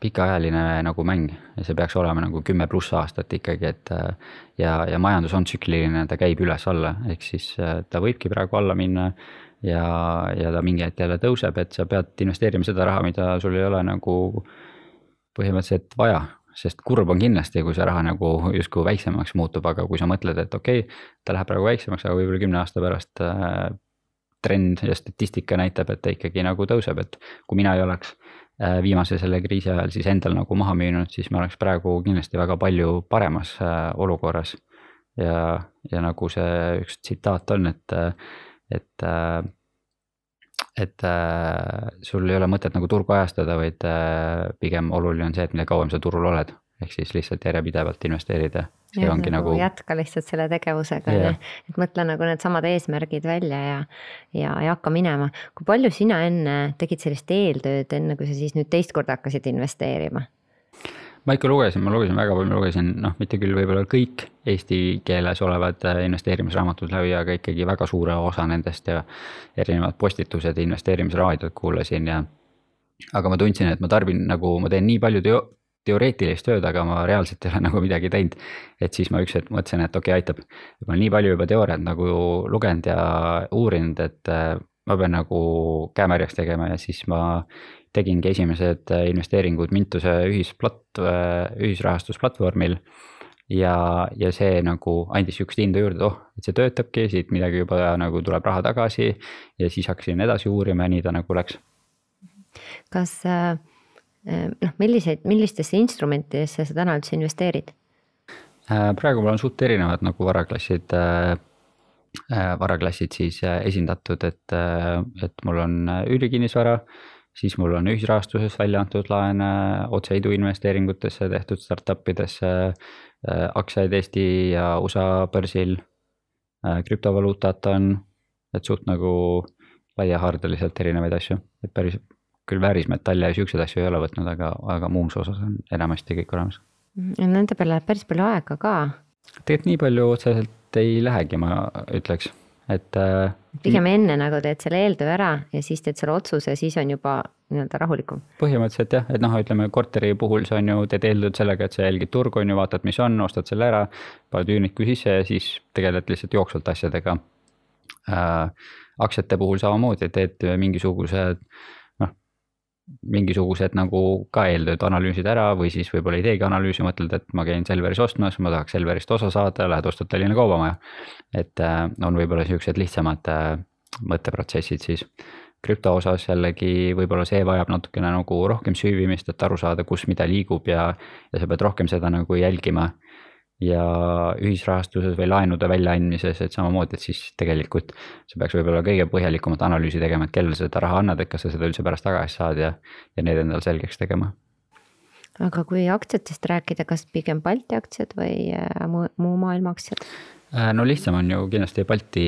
pikaajaline nagu mäng ja see peaks olema nagu kümme pluss aastat ikkagi, et. ja, ja majandus on tsükliline, ta käib üles-alla, ehk siis ta võibki praegu alla minna. ja, ja ta mingi hetk jälle tõuseb, et sa pead investeerima seda raha, mida sul ei ole nagu põhimõtteliselt vaja sest kurb on kindlasti, kui see raha nagu justkui väiksemaks muutub, aga kui sa mõtled, et okei okay,, ta läheb praegu väiksemaks, aga võib-olla kümne aasta pärast äh, trend ja statistika näitab, et ta ikkagi nagu tõuseb, et kui mina ei oleks Äh, viimase selle kriisi ajal siis endal nagu maha müünud, siis me oleks praegu kindlasti väga palju paremas äh, olukorras. ja, ja nagu see üks tsitaat on, et, et, et sul ei ole mõtet nagu turgu ajastada, vaid pigem oluline on see, et mida kauem sa turul oled ehk siis lihtsalt järjepidevalt investeerida. see ja, ongi nagu, nagu. jätka lihtsalt selle tegevusega ju, et mõtle nagu needsamad eesmärgid välja ja, ja, ja hakka minema. kui palju sina enne tegid sellist eeltööd, enne kui sa siis nüüd teist korda hakkasid investeerima? ma ikka lugesin, ma lugesin väga palju, lugesin noh, mitte küll võib-olla kõik eesti keeles olevad äh, investeerimisraamatud läbi, aga ikkagi väga suure osa nendest ja erinevad postitused ja investeerimisraadiot kuulasin ja aga ma tundsin, et ma tarbin nagu, ma teen nii palju teo-, teoreetilist tööd, aga ma reaalselt ei ole nagu midagi teinud. et siis ma üks hetk mõtlesin, et okei okay,, aitab. ma olen nii palju juba teooriat nagu lugenud ja uurinud, et äh, ma pean nagu käemärjaks tegema ja siis ma tegingi esimesed äh, investeeringud Mintuse ühisplat-, äh, ühisrahastusplatvormil. ja, ja see nagu andis sihukest indu juurde, et oh, et see töötabki, siit midagi juba nagu tuleb raha tagasi. ja siis hakkasin edasi uurima ja nii ta nagu läks. kas äh noh, milliseid, millistesse instrumentidesse sa täna üldse investeerid? Äh, praegu mul on suht erinevad nagu varaklassid, äh, äh, varaklassid siis esindatud, et, et mul on üürikinnisvara, siis mul on ühisrahastuses välja antud laene, otse iduinvesteeringutesse tehtud startup idesse, aktsiaid Eesti ja USA börsil, krüptovaluutat on, et suht nagu laiahaardeliselt erinevaid asju, et päris küll väärismetalle ja siukseid asju ei ole võtnud, aga, aga muus osas on enamasti kõik olemas. Nende peale läheb päris palju aega ka. tegelikult nii palju otseselt ei lähegi, ma ütleks, et. Äh, pigem enne nagu teed selle eeltöö ära ja siis teed selle otsuse, siis on juba nii-öelda rahulikum. põhimõtteliselt jah, et noh, ütleme korteri puhul sa on ju, teed eeltööd sellega, et sa jälgid turgu on ju, vaatad, mis on, ostad selle ära. paned üürniku sisse ja siis tegeled lihtsalt jooksvalt asjadega äh,. aktsiate puhul samamoodi teed mingisugused mingisugused nagu ka eeltööd analüüsid ära või siis võib-olla ei teegi analüüsi, mõtled, et ma käin Selveris ostmas, ma tahaks Selverist osa saada, lähed ostad Tallinna Kaubamaja. et äh, on võib-olla siuksed lihtsamad äh, mõtteprotsessid siis. krüpto osas jällegi võib-olla see vajab natukene nagu rohkem süüvimist, et aru saada, kus mida liigub ja, ja sa pead rohkem seda nagu jälgima. Ja ühisrahastuses või laenude väljaandmises, et samamoodi, et siis tegelikult sa peaks võib-olla kõige põhjalikumat analüüsi tegema, et kellele sa seda raha annad, et kas sa seda üldse pärast tagasi saad ja, ja need endale selgeks tegema aga kui aktsiatest rääkida, kas pigem Balti aktsiad või äh, muu, maailma aktsiad? Äh, no lihtsam on ju kindlasti Balti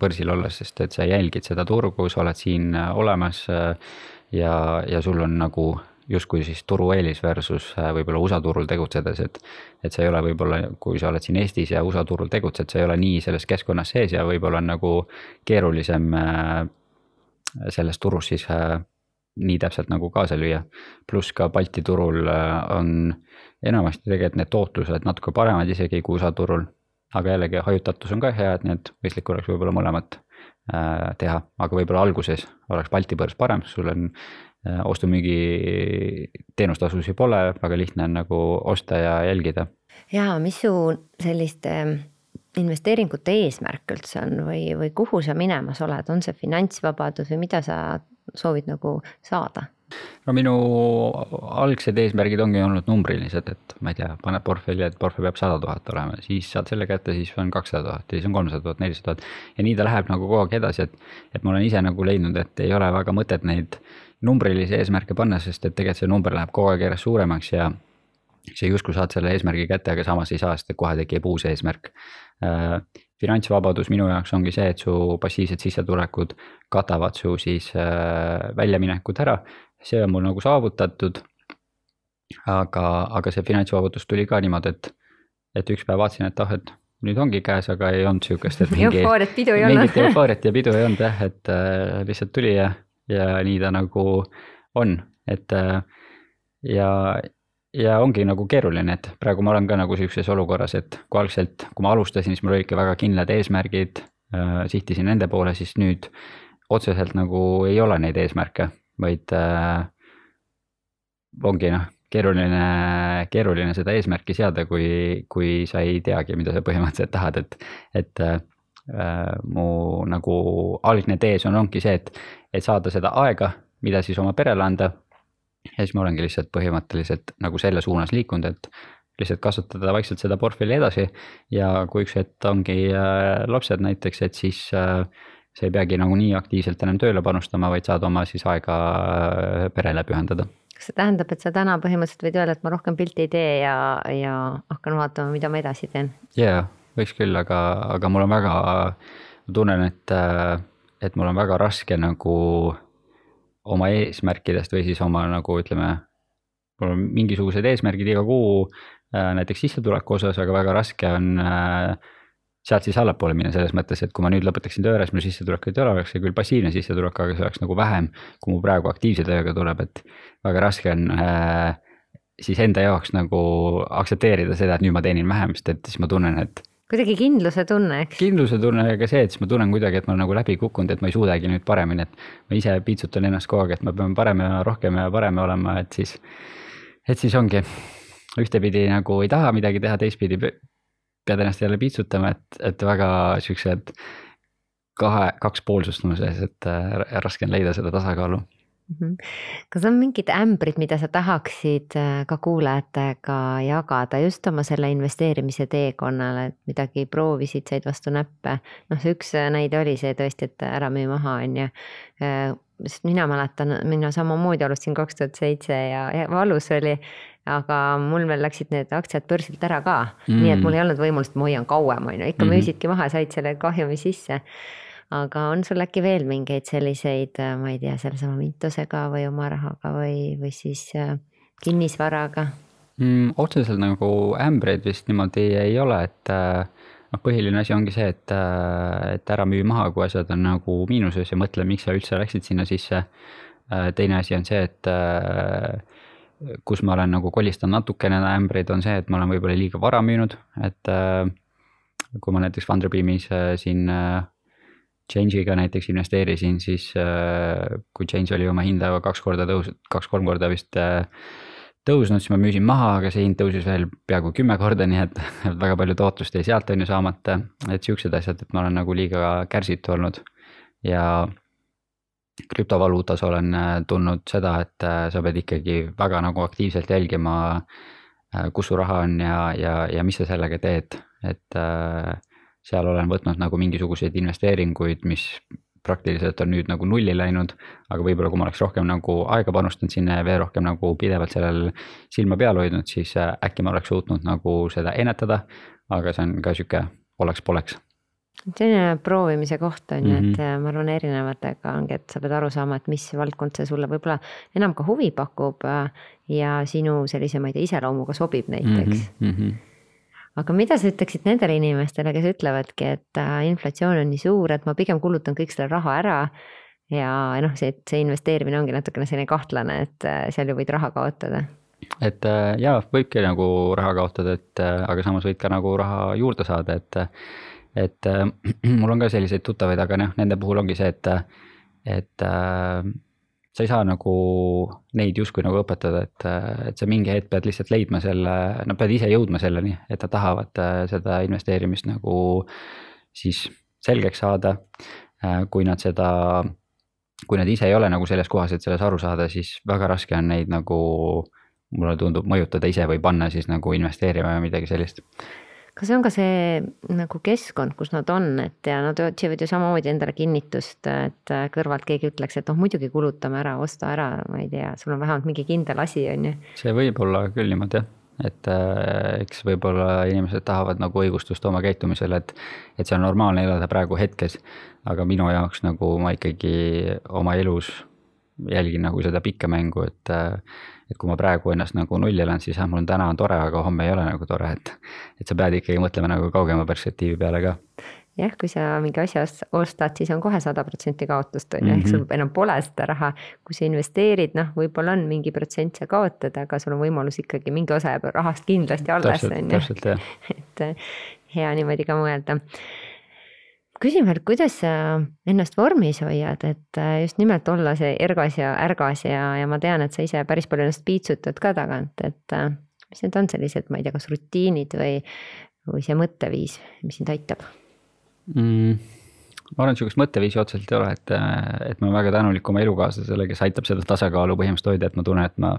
börsil olla, sest et sa jälgid seda turgu, sa oled siin äh, olemas ja, ja sul on nagu justkui siis turueelis versus võib-olla USA turul tegutsedes, et. et sa ei ole võib-olla, kui sa oled siin Eestis ja USA turul tegutsed, sa ei ole nii selles keskkonnas sees ja võib-olla on nagu keerulisem selles turus siis nii täpselt nagu kaasa lüüa. pluss ka Balti turul äh, on enamasti tegelikult need tootlused natuke paremad isegi kui USA turul. aga jällegi hajutatus on ka hea, et nii et mõistlik oleks võib-olla mõlemat äh, teha, aga võib-olla alguses oleks Balti börs parem, sul on äh, ostu-müügi teenustasusid pole, väga lihtne on nagu osta ja jälgida. ja mis su selliste investeeringute eesmärk üldse on või, või kuhu sa minemas oled, on see finantsvabadus või mida sa soovid nagu saada? no minu algsed eesmärgid ongi olnud numbrilised, et ma ei tea, paned portfelli, et portfell peab sada tuhat olema, siis saad selle kätte, siis on kakssada tuhat ja siis on kolmsada tuhat, nelisada tuhat. ja nii ta läheb nagu kogu aeg edasi, et, et ma olen ise nagu leidnud, et ei ole väga mõtet neid numbrilisi eesmärke panna, sest et tegelikult see number läheb kogu aeg järjest suuremaks ja sa justkui saad selle eesmärgi kätte, aga samas ei saa, sest et kohe tekib uus eesmärk. Äh, finantsvabadus minu jaoks ongi see, et su passiivsed sissetulekud katavad su siis äh, väljaminekud ära, see on mul nagu saavutatud. aga, aga see finantsvabadus tuli ka niimoodi, et, et üks päev vaatasin, et ah, et nüüd ongi käes, aga ei olnud sihukest, et mingi. eufooriat, pidu ei olnud. mingit eufooriat ja pidu ei olnud jah, et äh, lihtsalt tuli ja, ja nii ta nagu on, et äh, ja ja ongi nagu keeruline, et praegu ma olen ka nagu sihukeses olukorras, et kui algselt, kui ma alustasin, siis mul olid ikka väga kindlad eesmärgid äh,, sihtisin nende poole, siis nüüd otseselt nagu ei ole neid eesmärke, vaid äh, ongi noh, keeruline, keeruline seda eesmärki seada, kui, kui sa ei teagi, mida sa põhimõtteliselt tahad, et, et äh, mu nagu algne tees on, ongi see, et, et saada seda aega, mida siis oma perele anda ja siis ma olengi lihtsalt põhimõtteliselt nagu selle suunas liikunud, et lihtsalt kasvatada vaikselt seda portfelli edasi ja kui üks hetk ongi äh, lapsed näiteks, et siis äh, sa ei peagi nagu nii aktiivselt enam tööle panustama, vaid saad oma siis aega äh, perele pühendada. kas see tähendab, et sa täna põhimõtteliselt võid öelda, et ma rohkem pilti ei tee ja, ja hakkan vaatama, mida ma edasi teen? jaa, võiks küll, aga, aga mul on väga, ma tunnen, et, et mul on väga raske nagu oma eesmärkidest või siis oma nagu ütleme, mul on mingisugused eesmärgid iga kuu äh, näiteks sissetuleku osas, aga väga raske on äh, sealt siis allapoole minna selles mõttes, et kui ma nüüd lõpetaksin töö ära, siis mul sissetulekut ei ole, oleks see küll passiivne sissetulek, aga see oleks nagu vähem, kui mu praegu aktiivse tööga tuleb, et väga raske on äh, siis enda jaoks nagu aktsepteerida seda, et nüüd ma teenin vähem, sest et siis ma tunnen, et kuidagi kindluse tunne, eks. kindluse tunne ja ka see, et siis ma tunnen kuidagi, et ma olen nagu läbi kukkunud, et ma ei suudagi nüüd paremini, et. ma ise piitsutan ennast kogu aeg, et ma pean parem ja rohkem ja parem olema, et siis, et siis ongi. ühtepidi nagu ei taha midagi teha, teistpidi pead ennast jälle piitsutama, et, et väga siuksed kahe, kakspoolsust on sees, et äh, raske on leida seda tasakaalu. Kas on mingid ämbrid, mida sa tahaksid äh, ka kuulajatega jagada just oma selle investeerimise teekonnal, et midagi proovisid, said vastu näppe? noh, see üks äh, näide oli see tõesti, et ära müü maha, on ju. Äh, sest mina mäletan, mina samamoodi alustasin kaks tuhat seitse ja, valus oli aga mul veel läksid need aktsiad börsilt ära ka mm., nii et mul ei olnud võimalust, ma hoian kauem, on ju, ikka mm -hmm. müüsidki maha, said selle kahjumi sisse aga on sul äkki veel mingeid selliseid, äh, ma ei tea, sellesama Mintusega või oma rahaga või, või siis äh, kinnisvaraga mm,? otseselt nagu ämbreid vist niimoodi ei ole, et äh, noh, põhiline asi ongi see, et, et ära müü maha, kui asjad on nagu miinuses ja mõtle, miks sa üldse läksid sinna sisse. teine asi on see, et kus ma olen nagu kolistanud natukene ämbreid, on see, et ma olen võib-olla liiga vara müünud, et kui ma näiteks Funderbeamis siin Change'iga näiteks investeerisin, siis äh, kui Change oli oma hinda kaks korda tõus-, kaks-kolm korda vist äh, tõusnud, siis ma müüsin maha, aga see hind tõusis veel peaaegu kümme korda, nii et väga palju tootlust jäi sealt on ju saamata. et siuksed asjad, et ma olen nagu liiga kärsitu olnud ja, krüptovaluutas olen äh, tundnud seda, et äh, sa pead ikkagi väga nagu aktiivselt jälgima, kus su raha on ja, ja, ja mis sa sellega teed, et seal olen võtnud nagu mingisuguseid investeeringuid, mis praktiliselt on nüüd nagu nulli läinud, aga võib-olla kui ma oleks rohkem nagu aega panustanud sinna ja veel rohkem nagu pidevalt sellel silma peal hoidnud, siis äkki ma oleks suutnud nagu seda ennetada. aga see on ka sihuke oleks-poleks selline proovimise koht on ju mm, -hmm. et Mhm. äh, ma arvan, erinevatega ongi, et sa pead aru saama, et mis valdkond see sulle võib-olla enam ka huvi pakub äh, ja sinu sellise, ma ei tea, iseloomuga sobib näiteks mm. -hmm. Aga mida sa ütleksid nendele inimestele, kes ütlevadki, et äh, inflatsioon on nii suur, et ma pigem kulutan kõik selle raha ära. ja noh, see, see investeerimine ongi natukene selline kahtlane, et äh, seal ju võid raha kaotada. et äh, jaa, võibki nagu raha kaotada, et aga samas võid ka nagu raha juurde saada, et et mul on ka selliseid tuttavaid, aga noh, nende puhul ongi see, et, et sa ei saa nagu neid justkui nagu õpetada, et, et sa mingi hetk pead lihtsalt leidma selle, nad peavad ise jõudma selleni, et nad tahavad äh, seda investeerimist nagu siis selgeks saada. Äh, kui nad seda, kui nad ise ei ole nagu selles kohas, et selles aru saada, siis väga raske on neid nagu mulle tundub mõjutada ise või panna siis nagu investeerima või midagi sellist kas see on ka see nagu keskkond, kus nad on, et ja nad otsivad ju samamoodi endale kinnitust, et kõrvalt keegi ütleks, et noh, muidugi kulutame ära, osta ära, ma ei tea, sul on vähemalt mingi kindel asi, on ju. see võib olla küll niimoodi jah, et äh, eks võib-olla inimesed tahavad nagu õigustust oma käitumisele, et, et see on normaalne elada praegu hetkes. aga minu jaoks nagu ma ikkagi oma elus jälgin nagu seda pikka mängu, et et kui ma praegu ennast nagu nulli elan, siis jah, mul on täna on tore, aga homme ei ole nagu tore, et, et sa pead ikkagi mõtlema nagu kaugema perspektiivi peale ka. jah, kui sa mingi asja ostad, siis on kohe sada protsenti kaotust on ju, ehk sul enam pole seda raha. kui sa investeerid, noh, võib-olla on mingi protsent sa kaotad, aga sul on võimalus ikkagi mingi osa jääb rahast kindlasti alles on ju. et hea niimoodi ka mõelda küsin veel, kuidas sa ennast vormis hoiad, et äh, just nimelt olla see ergas ja ärgas ja, ja ma tean, et sa ise päris palju ennast piitsutad ka tagant, et äh, mis need on sellised, ma ei tea, kas rutiinid või, või see mõtteviis, mis sind aitab mm,? ma arvan, et sihukest mõtteviisi otseselt ei ole, et, et ma olen väga tänulik oma elukaaslasele, kes aitab seda tasakaalu põhimõtteliselt hoida, et ma tunnen, et ma,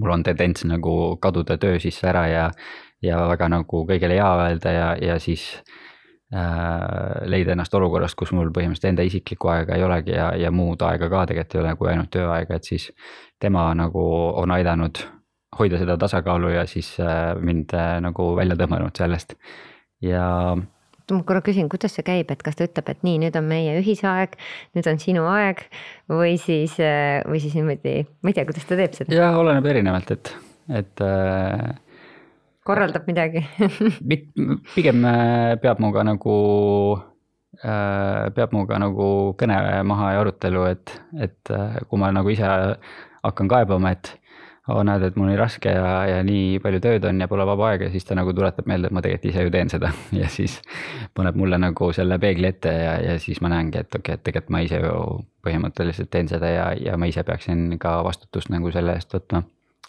mul on tendents nagu kaduda töö sisse ära ja, ja väga nagu kõigele jaa öelda ja, ja siis Äh, leida ennast olukorrast, kus mul põhimõtteliselt enda isiklikku aega ei olegi ja, ja muud aega ka tegelikult ei ole kui ainult tööaega, et siis tema nagu on aidanud hoida seda tasakaalu ja siis äh, mind äh, nagu välja tõmmanud sellest ja ma korra küsin, kuidas see käib, et kas ta ütleb, et nii, nüüd on meie ühisaeg, nüüd on sinu aeg või siis, või siis niimoodi, ma ei tea, kuidas ta teeb seda? jah, oleneb erinevalt, et, et korraldab midagi pigem äh, peab minuga nagu, äh, peab minuga nagu kõne maha ja arutelu, et, et äh, kui ma nagu ise hakkan kaebama, et oo oh, näed, et mul nii raske ja, ja nii palju tööd on ja pole vaba aega, siis ta nagu tuletab meelde, et ma tegelikult ise ju teen seda ja siis paneb mulle nagu selle peegli ette ja, ja siis ma näengi, et okei okay,, et tegelikult ma ise ju põhimõtteliselt teen seda ja, ja ma ise peaksin ka vastutust nagu selle eest võtma.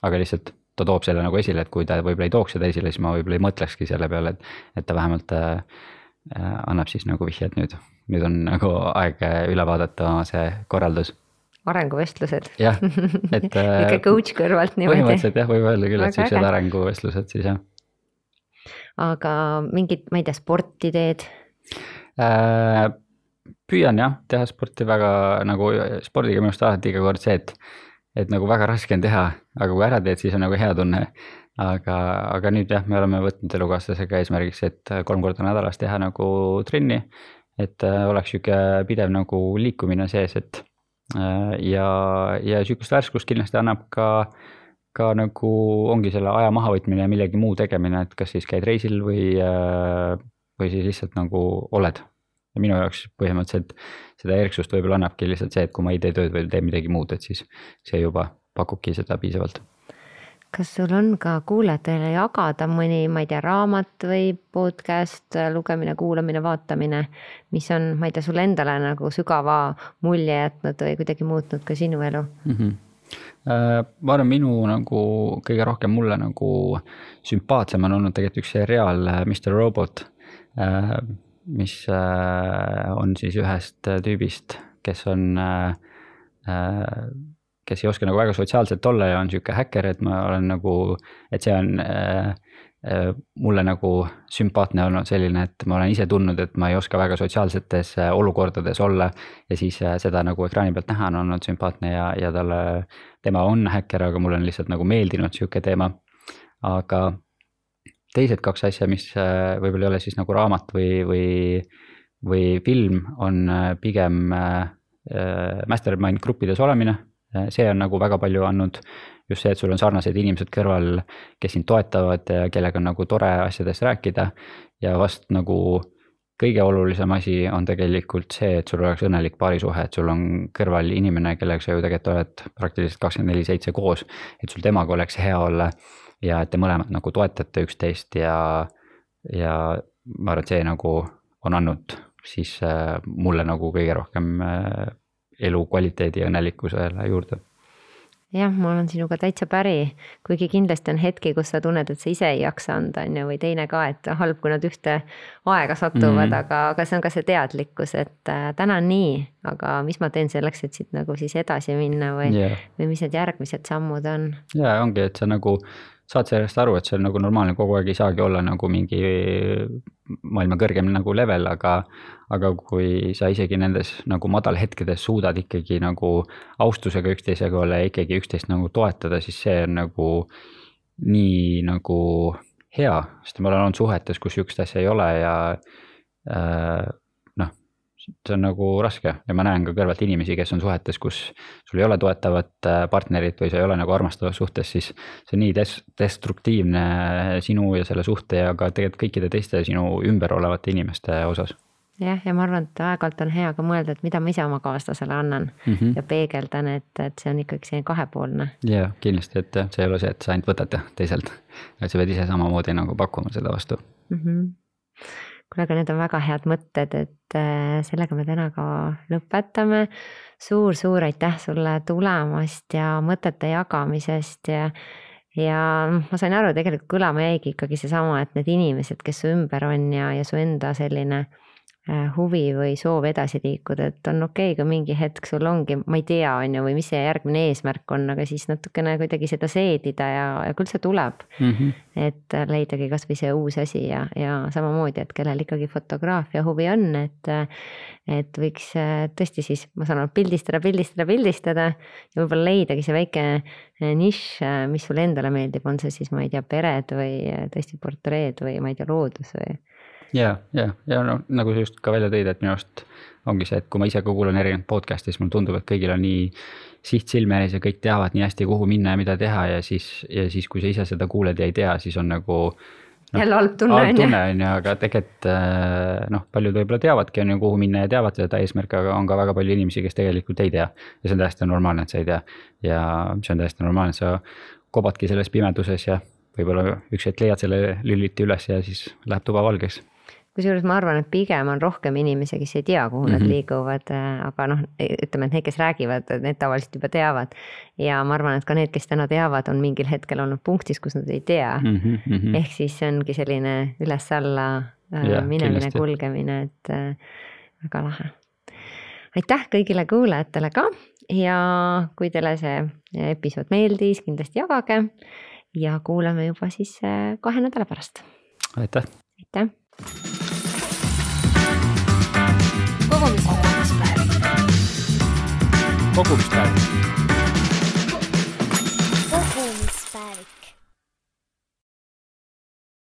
aga lihtsalt ta toob selle nagu esile, et kui ta võib-olla ei tooks seda esile, siis ma võib-olla ei mõtlekski selle peale, et, et ta vähemalt äh, annab siis nagu vihje, et nüüd, nüüd on nagu aeg üle vaadata see korraldus. arenguvestlused. jah, et niisugune coach kõrvalt niimoodi. põhimõtteliselt jah, võib öelda küll, et siuksed arenguvestlused siis jah. aga mingit, ma ei tea, sporti teed äh,? püüan jah, teha sporti väga nagu spordiga minu arust alati iga kord see, et et nagu väga raske on teha, aga kui ära teed, siis on nagu hea tunne. aga, aga nüüd jah, me oleme võtnud elukaaslasega eesmärgiks, et kolm korda nädalas teha nagu trenni. et äh, oleks sihuke pidev nagu liikumine sees, et äh, ja, ja sihukest värskust kindlasti annab ka ka nagu ongi selle aja mahavõtmine ja millegi muu tegemine, et kas siis käid reisil või, äh, või siis lihtsalt nagu oled. Ja minu jaoks põhimõtteliselt seda erksust võib-olla annabki lihtsalt see, et kui ma ei tee tööd või teen midagi muud, et siis see juba pakubki seda piisavalt. kas sul on ka kuulajatele jagada mõni, ma ei tea, raamat või podcast, lugemine, kuulamine, vaatamine, mis on, ma ei tea, sulle endale nagu sügava mulje jätnud või kuidagi muutnud ka sinu elu mm? -hmm ma arvan, minu nagu kõige rohkem mulle nagu sümpaatsem on olnud tegelikult üks seriaal Mr Robot äh, mis äh, on siis ühest tüübist, kes on äh, äh, kes ei oska nagu väga sotsiaalselt olla ja on sihuke häkker, et ma olen nagu, et see on äh, äh, mulle nagu sümpaatne olnud selline, et ma olen ise tundnud, et ma ei oska väga sotsiaalsetes äh, olukordades olla. ja siis äh, seda nagu ekraani pealt näha on olnud sümpaatne ja, ja talle, tema on häkker, aga mulle on lihtsalt nagu meeldinud sihuke teema. aga teised kaks asja, mis äh, võib-olla ei ole siis nagu raamat või, või, või film, on äh, pigem äh, mastermind gruppides olemine. See on nagu väga palju andnud just see, et sul on sarnased inimesed kõrval, kes sind toetavad ja kellega on nagu tore asjadest rääkida. ja vast nagu kõige olulisem asi on tegelikult see, et sul oleks õnnelik paarisuhe, et sul on kõrval inimene, kellega sa ju tegelikult oled praktiliselt kakskümmend neli seitse koos. et sul temaga oleks hea olla ja et te mõlemad nagu toetate üksteist ja, ja ma arvan, et see nagu on andnud siis äh, mulle nagu kõige rohkem äh, elukvaliteedi ja õnnelikkusele juurde jah, ma olen sinuga täitsa päri, kuigi kindlasti on hetki, kus sa tunned, et sa ise ei jaksa anda, on ju, või teine ka, et halb, kui nad ühte aega satuvad mm, -hmm. aga, aga see on ka see teadlikkus, et äh, täna on nii, aga mis ma teen selleks, et siit nagu siis edasi minna või yeah., või mis need järgmised sammud on? ja ongi, et sa nagu saad sellest aru, et see on nagu normaalne, kogu aeg ei saagi olla nagu mingi maailma kõrgem nagu level, aga. aga kui sa isegi nendes nagu madalhetkedes suudad ikkagi nagu austusega üksteisega olla ja ikkagi üksteist nagu toetada, siis see on nagu nii nagu hea, sest ma olen olnud suhetes, kus sihukest asja ei ole ja äh, see on nagu raske ja ma näen ka kõrvalt inimesi, kes on suhetes, kus sul ei ole toetavat äh, partnerit või sa ei ole nagu armastavas suhtes, siis see on nii des-, destruktiivne sinu ja selle suhte ja ka tegelikult kõikide teiste sinu ümber olevate inimeste osas. jah, ja ma arvan, et aeg-ajalt on hea ka mõelda, et mida ma ise oma kaaslasele annan mm -hmm. ja peegeldan, et, et see on ikkagi selline kahepoolne. jaa, kindlasti, et see ei ole see, et sa ainult võtad teiselt, et sa pead ise samamoodi nagu pakkuma seda vastu mm. -hmm kuule, aga need on väga head mõtted, et äh, sellega me täna ka lõpetame. Suur-suur aitäh sulle tulemast ja mõtete jagamisest ja ja ma sain aru, tegelikult kõlama jäigi ikkagi seesama, et need inimesed, kes su ümber on ja, ja su enda selline huvi või soov edasi liikuda, et on okei okay,, kui mingi hetk sul ongi, ma ei tea, on ju, või mis see järgmine eesmärk on, aga siis natukene kuidagi seda seedida ja, ja küll see tuleb mm. -hmm. et leidagi kasvõi see uus asi ja, ja samamoodi, et kellel ikkagi fotograafia huvi on, et. et võiks äh, tõesti siis, ma saan aru, pildistada, pildistada, pildistada ja võib-olla leidagi see väike äh, nišš, mis sulle endale meeldib, on see siis, ma ei tea, pered või tõesti portreed või ma ei tea, loodus või ja, ja, ja no nagu sa just ka välja tõid, et minu arust ongi see, et kui ma ise ka kuulan erinevaid podcast'e, siis mulle tundub, et kõigil on nii siht silme ees ja kõik teavad nii hästi, kuhu minna ja mida teha ja siis, ja siis, kui sa ise seda kuuled ja ei tea, siis on nagu no,. jälle halb tunne on ju. on ju, aga tegelikult äh, noh, paljud võib-olla teavadki on ju, kuhu minna ja teavad seda eesmärki, aga on ka väga palju inimesi, kes tegelikult ei tea. ja see on täiesti normaalne, et sa ei tea ja see on täiesti normaalne, sa kobadki selles pimeduses ja võib-olla üks hetk leiad selle lüliti üles ja siis läheb tuba valgeks kusjuures ma arvan, et pigem on rohkem inimesi, kes ei tea, kuhu mm -hmm. nad mhm. liiguvad, äh, aga noh, ütleme, et need, kes räägivad, need tavaliselt juba teavad. ja ma arvan, et ka need, kes täna teavad, on mingil hetkel olnud punktis, kus nad ei tea mm. -hmm. ehk siis see ongi selline üles-alla äh, minemine, kulgemine, et äh, väga lahe. aitäh kõigile kuulajatele ka ja kui teile see episood meeldis, kindlasti jagage ja kuulame juba siis kahe nädala pärast. aitäh. aitäh kogumispäev